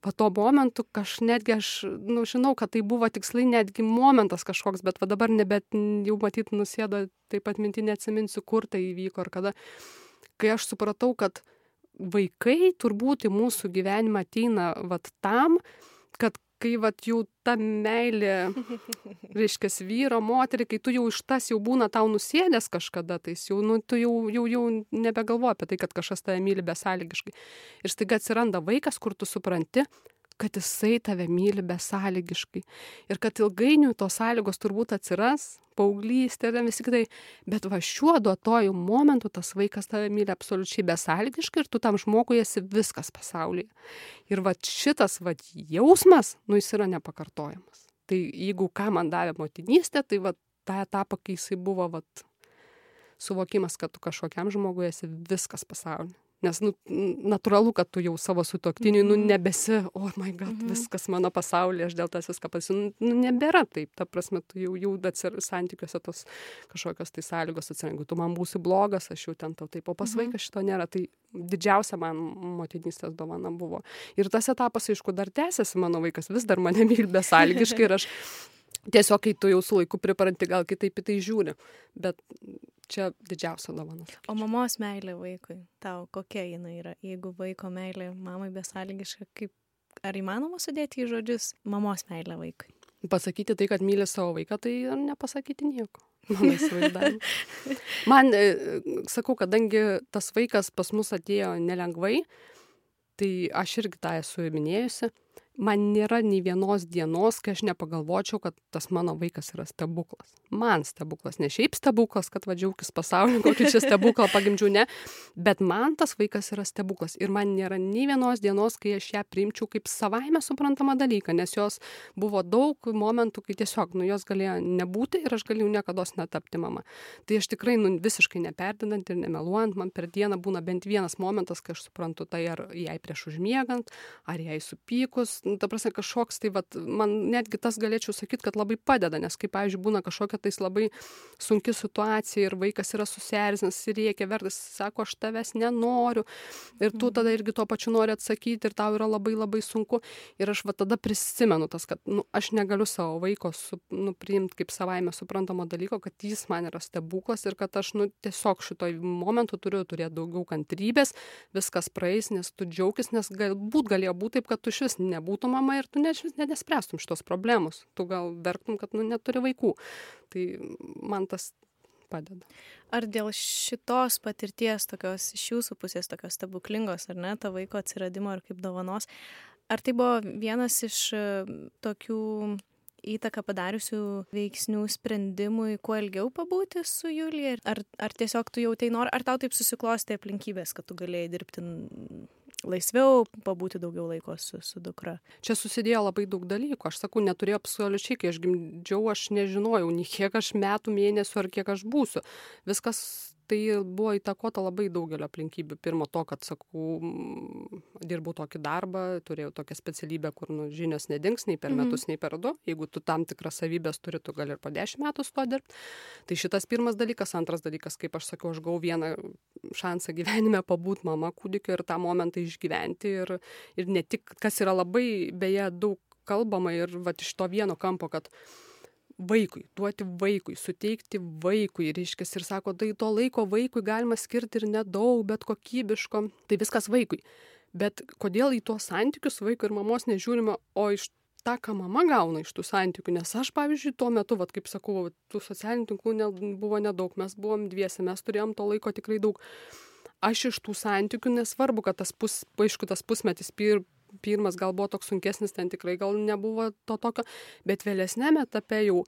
po to momentu aš netgi, aš, nu, žinau, kad tai buvo tiksliai netgi momentas kažkoks, bet va dabar nebet jau matyt nusėdo, taip pat minti neatsiminsiu, kur tai įvyko ar kada, kai aš supratau, kad vaikai turbūt į mūsų gyvenimą ateina vat tam, kad kai vat jau ta meilė, reiškia, vyro, moterį, kai tu jau iš tas jau būna tau nusėdęs kažkada, tai jau, nu, tu jau, jau, jau nebegalvoji apie tai, kad kažkas tave myli besąlygiškai. Ir staiga atsiranda vaikas, kur tu supranti, kad jisai tave myli besąlygiškai. Ir kad ilgainiui tos sąlygos turbūt atsiras, paauglystė ir visi kitai. Bet va šiuo duotojų momentu tas vaikas tave myli absoliučiai besąlygiškai ir tu tam žmogui esi viskas pasaulyje. Ir va šitas va jausmas, nu jis yra nepakartojamas. Tai jeigu ką man davė motinystė, tai va tą etapą, kai jisai buvo va suvokimas, kad tu kažkokiam žmogui esi viskas pasaulyje. Nes nu, natūralu, kad tu jau savo sutoktiniui, nu, nebesi, o oh my god, Mhm. viskas mano pasaulyje, aš dėl tas viską pasi, nu, nebėra taip. Ta prasme, tu jau, jau atsir, santykiuose tos kažkokios tai sąlygos atsiranda. Jeigu tu man būsi blogas, aš jau ten tau taip, o pas Mhm. vaiką šito nėra. Tai didžiausia man motinystės dovana buvo. Ir tas etapas, aišku, dar tęsiasi, mano vaikas vis dar mane myli besąlygiškai ir aš tiesiog, kai tu jau su laiku pripranti, gal kitaip į tai žiūri. Bet čia didžiausia dovana. O mamos meilė vaikui, tau kokia jinai yra? Jeigu vaiko meilė mamai besąlygiška, kaip ar įmanoma sudėti į žodžius mamos meilę vaikui? Pasakyti tai, kad myli savo vaiką, tai ir nepasakyti nieko. [laughs] Man, e, sakau, kadangi tas vaikas pas mus atėjo nelengvai, tai aš irgi tą esu minėjusi. Man nėra nei vienos dienos, kai aš nepagalvočiau, kad tas mano vaikas yra stebuklas. Man stebuklas, ne šiaip stebuklas, kad vadžiaukis pasaulio, kokį čia stebuklą pagimdžiau, ne, bet man tas vaikas yra stebuklas. Ir man nėra nei vienos dienos, kai aš ją priimčiau kaip savaime suprantamą dalyką, nes jos buvo daug momentų, kai tiesiog, nu, jos galėjo nebūti ir aš galėjau niekada netapti mama. Tai aš tikrai, nu, visiškai neperdinant ir nemeluojant, man per dieną būna bent vienas momentas, kai aš suprantu tai ar jai prieš užmiegant, ar jai supykus, ta prasme, kažkoks, tai vat, man netgi tas galėčiau sakyti, kad labai padeda, nes kaip, pavyzdžiui, būna kažkokia tais labai sunki situacija ir vaikas yra susierzinęs ir reikia vertas, sako, aš tavęs nenoriu. Ir tu tada irgi tuo pačiu nori atsakyti ir tau yra labai labai sunku. Ir aš va tada prisimenu tas, kad nu, aš negaliu savo vaiko su, nu, priimti kaip savaime suprantamo dalyko, kad jis man yra stebuklas ir kad aš nu, tiesiog šitoj momentu turiu turėti daugiau kantrybės, viskas praeis, nes tu džiaugis, nes galbūt galėjo būti taip, kad tu šis nebūtum mama ir tu net, net nespręstum šitos problemos. Tu gal verktum, kad nu, neturi vaikų. Tai man tas padeda. Ar dėl šitos patirties, tokios iš jūsų pusės, tokios stebuklingos, ar ne, to vaiko atsiradimo ir kaip dovanos, ar tai buvo vienas iš e, tokių įtaką padariusių veiksnių sprendimui kuo ilgiau pabūti su Julija? Ar, ar tiesiog tu jau tai nori, ar tau taip susiklosti aplinkybės, kad tu galėjai dirbti laisviau, pabūti daugiau laiko su, su dukra? Čia susidėjo labai daug dalykų. Aš sakau, neturėjau absoliučiai, kai aš gimdžiau, aš nežinojau, nei kiek aš metų, mėnesių ar kiek aš būsiu. Viskas tai buvo įtakota labai daugelio aplinkybių. Pirmo to, kad, sakau, dirbau tokį darbą, turėjau tokią specialybę, kur nu, žinios nedings nei per mhm. metus, nei per du. Jeigu tu tam tikras savybės turi, tu gali ir po dešimt metų su to dirbti. Tai šitas pirmas dalykas. Antras dalykas, kaip aš sakiau, aš gavau vieną šansą gyvenime pabūti mama kūdikio ir tą momentą išgyventi. Ir, ir ne tik, kas yra labai, beje, daug kalbama ir va iš to vieno kampo, kad vaikui, duoti vaikui, suteikti vaikui, reiškia, ir sako, tai to laiko vaikui galima skirti ir nedaug, bet kokybiško, tai viskas vaikui. Bet kodėl į tuos santykius vaiko ir mamos nežiūrime, o iš tą, ką mama gauna iš tų santykių, nes aš, pavyzdžiui, tuo metu, vat, kaip sakau, tų socialinių tinklų ne, buvo nedaug, mes buvom dviesi, mes turėjom to laiko tikrai daug. Aš iš tų santykių nesvarbu, kad tas, pus, aišku, tas pusmetis pir, pirmas gal buvo toks sunkesnis, ten tikrai gal nebuvo to tokio, bet vėlesnėme etape jau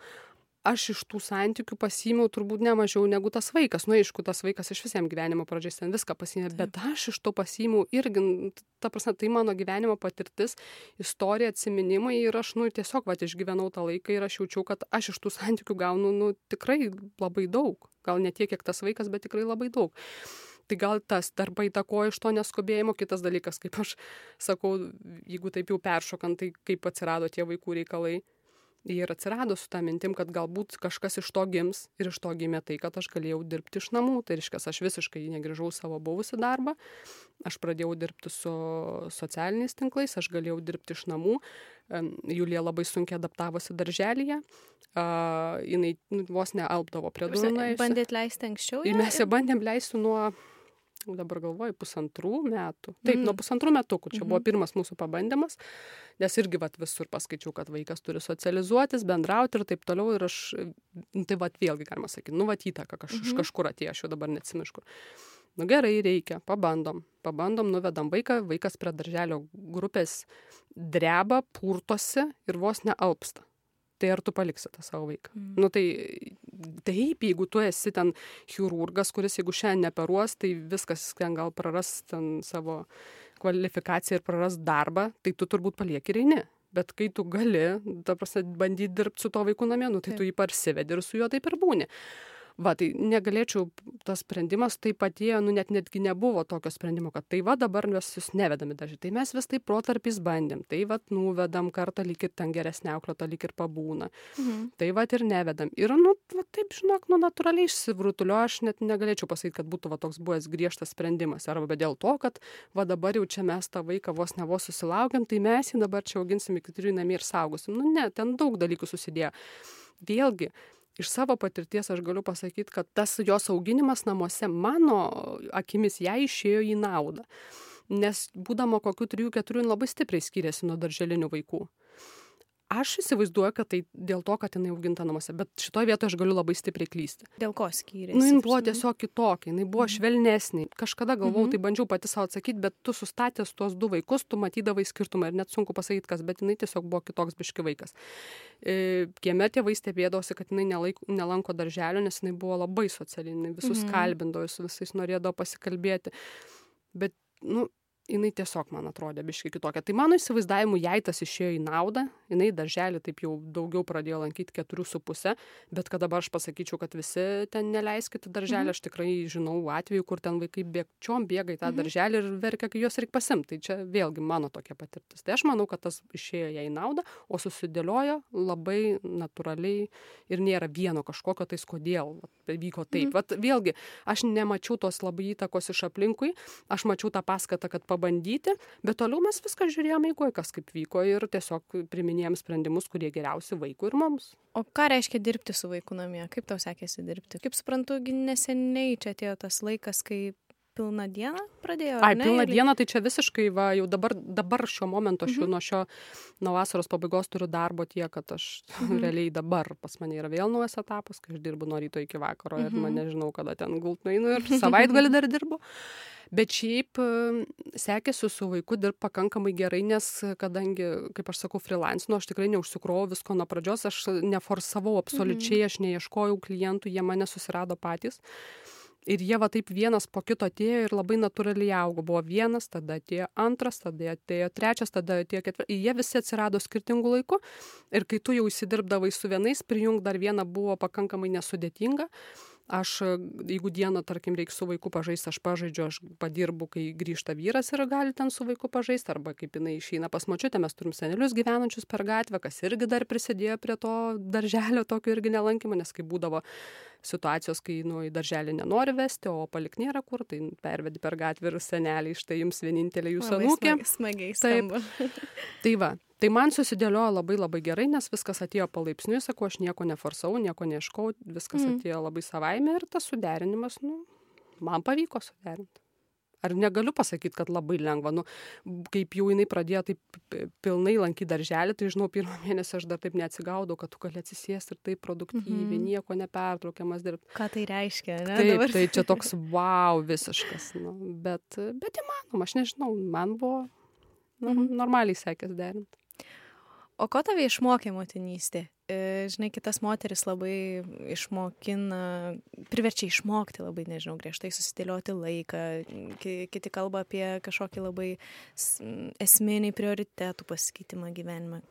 aš iš tų santykių pasiėmiau turbūt ne mažiau negu tas vaikas. Nu, aišku, tas vaikas iš visiems gyvenimo pradžiais ten viską pasiėmė, bet aš iš to pasiėmiau irgi, ta prasme, tai mano gyvenimo patirtis, istorija, atsiminimai ir aš, nu, tiesiog, va, išgyvenau tą laiką ir aš jaučiau, kad aš iš tų santykių gaunu, nu, tikrai labai daug. Gal ne tiek, kiek tas vaikas, bet tikrai labai daug tai gal tas dar paįtakojo iš to neskubėjimo. Kitas dalykas kaip aš sakau jeigu taip jau peršokant tai kaip atsirado tie vaikų reikalai. Ir atsirado su ta mintim kad galbūt kažkas iš to gims ir iš to gimė tai kad aš galėjau dirbti iš namų. Tai reiškias aš visiškai negrįžau savo buvusį darbą. Aš pradėjau dirbti su socialiniais tinklais aš galėjau dirbti iš namų. Julija labai sunkiai adaptavosi darželyje. Uh, jinai nu, vos nealpdavo prie durų. Bandėt leisti anksčiau? Ir mes ją bandėm leisti nuo dabar galvoju, pusantrų metų. Taip, mm. nuo pusantrų metų, kur čia mm -hmm. buvo pirmas mūsų pabandymas, nes irgi vat, visur paskaičiau, kad vaikas turi socializuotis, bendrauti ir taip toliau. Ir aš, nu, tai vat, vėlgi galima sakyti, nu, vat įtaka kaž, mm -hmm. kažkur atėjo, aš jau dabar neatsimišku. Nu gerai, reikia, pabandom, pabandom, nuvedam vaiką, vaikas prie darželio grupės dreba, purtosi ir vos nealpsta tai ar tu paliksi tą savo vaiką. Mm. Nu tai taip, jeigu tu esi ten chirurgas, kuris jeigu šiandien neperuos, tai viskas ten gal praras ten savo kvalifikaciją ir praras darbą, tai tu turbūt palieki ir eini. Bet kai tu gali, ta prasme, bandyti dirbti su to vaiku namie, nu, tai taip. tu jį parsivedi ir su juo taip ir būni va tai negalėčiau tas sprendimas taip atėjo nu net netgi nebuvo tokio sprendimo kad tai va dabar mes jus nevedam į darželį tai mes vis taip protarpiais bandėm. Tai vat nuvedam kartą lyg ir ten geresnė auklėta lyg ir pabūna. Mhm. tai vat ir nevedam. Ir nu va taip žinok nu natūraliai išsirutuliojo aš net negalėčiau pasakyt kad būtų va toks buvęs griežtas sprendimas. Arba dėl to kad va dabar jau čia mes tą vaiką vos ne vos susilaukėm tai mes jį dabar čia auginsim iki trijų namie ir saugosim. Nu ne ten daug dalykų susidėjo. Vėlgi iš savo patirties aš galiu pasakyt kad tas jos auginimas namuose mano akimis jai išėjo į naudą. Nes būdama kokių trijų keturių labai stipriai skyrėsi nuo darželinių vaikų aš įsivaizduoju kad tai dėl to kad jinai auginta namuose bet šitoj vietoj aš galiu labai stipriai klysti dėl ko skyrėsi nu jin buvo tiesiog kitokia jinai buvo mhm. švelnesnė kažkada galvojau mhm. tai bandžiau pati sau atsakyt bet tu sustatęs tuos du vaikus tu matydavai skirtumą ir net sunku pasakyt kas bet jinai tiesiog buvo kitoks biški vaikas e, kieme tėvai stebėdavosi kad jinai nelaik, nelanko darželio nes jinai buvo labai sociali jinai visus mhm. kalbindavo su visais norėdavo pasikalbėti bet nu jinai tiesiog man atrodė biškai kitokia. Tai mano įsivaizdavimu, jai tas išėjo į naudą, jinai darželį taip jau daugiau pradėjo lankyti keturių su pusę, bet kad dabar aš pasakyčiau, kad visi ten neleiskite darželį, mhm. aš tikrai žinau atveju, kur ten vaikai bėgčiom bėga į tą mhm. darželį ir verkia, kai juos reikia pasimti. Tai čia vėlgi mano tokia patirtis. Tai aš manau, kad tas išėjo jai į naudą, o susidėliojo labai natūraliai ir nėra vieno kažkokio tais kodėl vyko taip. Mhm. Vat, vėlgi, aš nemačiau tos labai įtakos iš aplinkui, aš mačiau tą paskatą, kad pabandyti, bet toliau mes viską žiūrėjome eigoje, kas kaip vyko ir tiesiog priminėjom sprendimus, kurie geriausi vaikui ir mums. O ką reiškia dirbti su vaiku namie? Kaip tau sekėsi dirbti? Kaip suprantu, neseniai čia atėjo tas laikas, kai pilną dieną pradėjo? Ai, pilną dieną, tai čia visiškai, va, jau dabar, dabar šiuo momentu, aš jau mhm. nuo šio, nuo vasaros pabaigos turiu darbo tiek, kad aš [laughs] mhm. realiai dabar pas mane yra vėl naujas etapas, kai aš dirbu nuo ryto iki vakaro mhm. ir man nežinau, kada ten gult nueinu ir [laughs] savaitgalį dar dirbu bet šiaip sekėsi su vaiku dirbt pakankamai gerai nes kadangi kaip aš sakau frilansinu aš tikrai neužsikrovau visko nuo pradžios aš neforsavau absoliučiai aš neieškojau klientų jie mane susirado patys ir jie va taip vienas po kito atėjo ir labai natūraliai augo. Buvo vienas tada atėjo antras tada atėjo trečias tada atėjo ketvirtas jie visi atsirado skirtingu laiku. Ir kai tu jau įsidirbdavai su vienais prijungt dar vieną buvo pakankamai nesudėtinga aš jeigu dieną tarkim reik su vaiku pažaist aš pažaidžiu aš padirbu kai grįžta vyras ir gali ten su vaiku pažaist arba kaip jinai išeina pas močiutę mes turim senelius gyvenančius per gatvę kas irgi dar prisidėjo prie to darželio tokio irgi nelankymo nes kai būdavo situacijos kai nu į darželį nenori vesti o palikt nėra kur tai pervedi per gatvę ir seneliai štai jums vienintelė jūsų anūkė smagiai taip. [laughs] tai va tai man susidėliojo labai labai gerai nes viskas atėjo palaipsniui sakau aš nieko neforsavau nieko neieškojau viskas mm. atėjo labai savaime ir tas suderinimas nu man pavyko suderint ar negaliu pasakyt kad labai lengva nu kaip jau jinai pradėjo taip pilnai lankyt darželį tai žinau pirmą [laughs] mėnesį aš dar taip neatsigaudavau kad tu gali atsisėst ir taip produktyviai mhm. nieko nepertraukiamas dirbt ką tai reiškia ane taip dabar? tai čia toks [laughs] vau visiškas nu bet bet įmanoma aš nežinau man buvo nu, mhm. normaliai sekės derint o ko tave išmokė motinystė E, žinai, kitas moteris labai išmokina, priverčia išmokti labai, nežinau, griežtai susidėlioti laiką, kiti kalba apie kažkokį labai esminį prioritetų pasikeitimą gyvenime.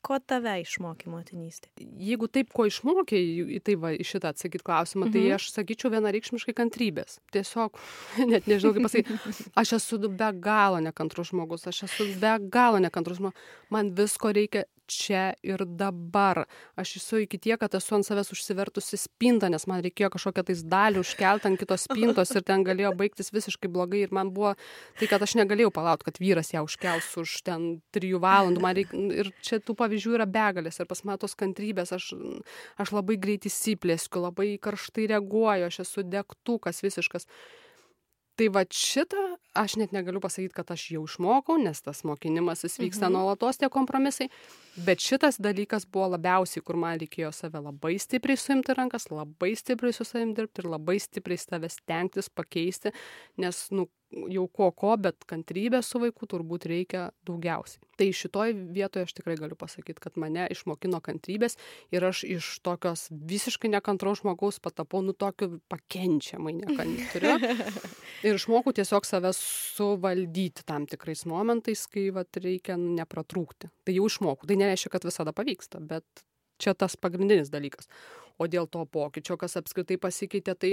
Ko tave išmokė motinystė? Jeigu taip, ko išmokė, tai va, į šitą atsakyti klausimą, tai mhm. tai aš sakyčiau vienareikšmiškai kantrybės. Tiesiog, [laughs] net nežinau kaip pasakyti, [laughs] aš esu be galo nekantrus žmogus, aš esu be galo nekantrus žmogus, man visko reikia čia ir dabar. Aš esu iki tiek, kad esu ant savęs užsivertusi spintą, nes man reikėjo kažkokią tais dalį užkelti ant kitos spintos ir ten galėjo baigtis visiškai blogai. Ir man buvo tai, kad aš negalėjau palaukti, kad vyras ją užkels už ten trijų valandų. Man reik... Ir čia tų pavyzdžių yra begalės. Ir pas matos kantrybės, aš, aš labai greitai įsiplėskiu, labai karštai reaguoju, aš esu degtukas visiškas tai vat šitą aš net negaliu pasakyt kad aš jau išmokau nes tas mokinimasis vyksta mhm. nuolatos tie kompromisai bet šitas dalykas buvo labiausiai kur man reikėjo save labai stipriai suimt į rankas labai stipriai su savim dirbt ir labai stipriai save stengtis pakeisti nes nu jau ko ko bet kantrybės su vaiku turbūt reikia daugiausiai. Tai šitoj vietoj aš tikrai galiu pasakyt kad mane išmokino kantrybės ir aš iš tokios visiškai nekantraus žmogaus patapau nu tokiu pakenčiamai nekantriu [laughs] ir išmokau tiesiog save suvaldyti tam tikrais momentais kai vat reikia nepratrūkti. Tai jau išmokau. Tai nereiškia kad visada pavyksta bet čia tas pagrindinis dalykas. O dėl to pokyčio kas apskritai pasikeitė tai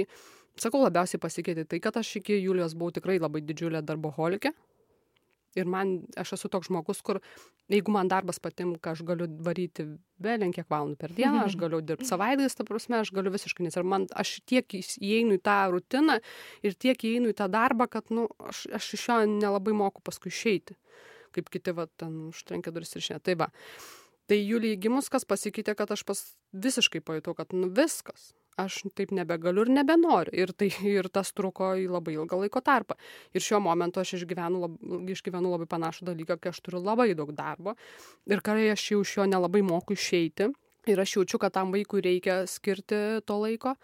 sakau labiausiai pasikeitė tai kad aš iki julijos buvau tikrai labai didžiulė darboholikė. Ir man aš esu toks žmogus kur jeigu man darbas patinka aš galiu varyti belenkiek valandų per dieną aš galiu dirbt savaitgaliais ta prasme aš galiu visiškai nes ir man aš tiek įeinu į tą rutiną ir tiek įeinu į tą darbą kad nu aš aš iš jo nelabai moku paskui išeiti. Kaip kiti va ten užtrenkia duris ir išeina tai va tai julijai gimus kas pasikeitė kad aš pas visiškai pajutau kad nu viskas. Aš taip nebegaliu ir nebenoriu. Ir tai ir tas truko į labai ilgą laiko tarpą. Ir šiuo momentu aš išgyvenu lab išgyvenu labai panašų dalyką kai aš turiu labai daug darbo. Ir kai aš jau iš jo nelabai moku išeiti ir aš jaučiu kad tam vaikui reikia skirti to laiko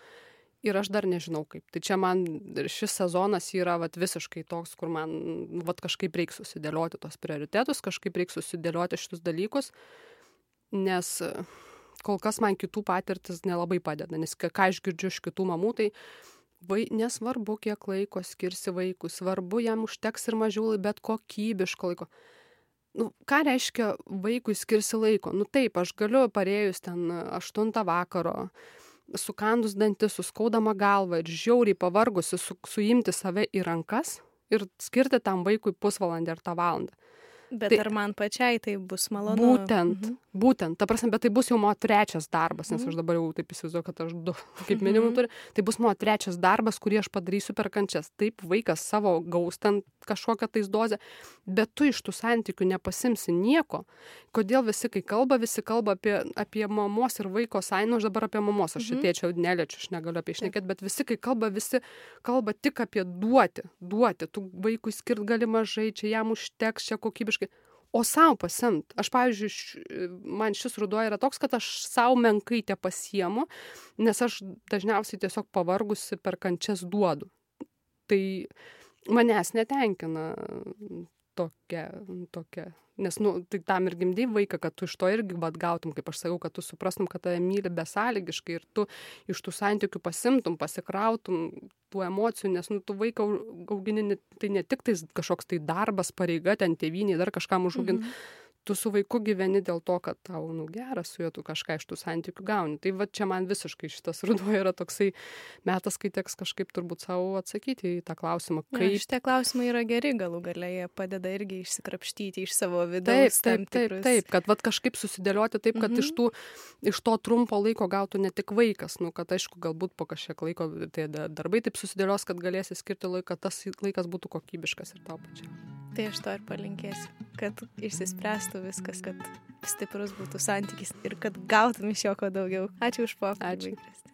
ir aš dar nežinau kaip. Tai čia man šis sezonas yra vat visiškai toks kur man vat kažkaip reik susidėlioti tuos prioritetus kažkaip reik susidėlioti šitus dalykus nes kol kas man kitų patirtis nelabai padeda, nes ką aš girdžiu iš kitų mamų, tai vai, nesvarbu, kiek laiko skirsi vaikui, svarbu jam užteks ir mažiau, bet kokybiško laiko. Nu, ką reiškia vaikui skirsi laiko? Nu taip, aš galiu parėjus ten 8 vakaro, sukandus dantis, suskaudama galvą ir žiauriai pavargusi su, suimti save į rankas ir skirti tam vaikui pusvalandį ar tą valandą. Bet tai, ar man pačiai tai bus malonu? Būtent, mhm. būtent, ta prasme, bet tai bus jau mano trečias darbas, nes mhm. aš dabar jau taip įsivaizduoju, kad aš du, [laughs] kaip minimum mhm. turiu, tai bus mano trečias darbas, kurį aš padarysiu per kančias. Taip, vaikas savo gaustant kažkokią tais dozę, bet tu iš tų santykių nepasimsi nieko. Kodėl visi, kai kalba, visi kalba apie, apie mamos ir vaiko sainų, aš dabar apie mamos, aš mhm. tėčio neliečiu, aš negaliu apie išnekėti, bet visi, kai kalba, visi kalba tik apie duoti, duoti, tu vaikui skirt gali mažai, čia jam užteks, čia kokybiškai o sau pasiimt. Aš, pavyzdžiui, š, man šis ruduo yra toks, kad aš savo menkai te pasiemu, nes aš dažniausiai tiesiog pavargusi per kančias duodu. Tai manęs netenkina tokia, tokia. Nes nu tai tam ir gimdei vaiką kad tu iš to irgi vat gautum kaip aš sakau kad tu suprastum kad tave myli besąlygiškai ir tu iš tų santykių pasiimtum pasikrautum tų emocijų nes nu tu vaiką augini tai ne tik tais kažkoks tai darbas pareiga ten tėvynei dar kažkam užaugint. Mhm tu su vaiku gyveni dėl to, kad tau, nu, geras su juo, tu kažką iš tų santykių gauni. Tai va čia man visiškai šitas ruduo yra toksai metas, kai teks kažkaip turbūt savo atsakyti į tą klausimą. Kaip... Ja, šitie klausimai yra geri galų galia, jie padeda irgi išsikrapštyti iš savo vidaus. Taip, taip, taip, taip, kad va kažkaip susidėlioti taip, kad mhm. iš, tų, iš to trumpo laiko gautų ne tik vaikas, nu, kad aišku, galbūt po kažkiek laiko tie darbai taip susidėlios, kad galėsi skirti laiką, tas laikas būtų kokybiškas ir tau pačiam. Tai aš to ir palinkėsiu, kad išsispręstų viskas, kad stiprus būtų santykis ir kad gautum iš jo ko daugiau. Ačiū už pokalbį. Ačiū.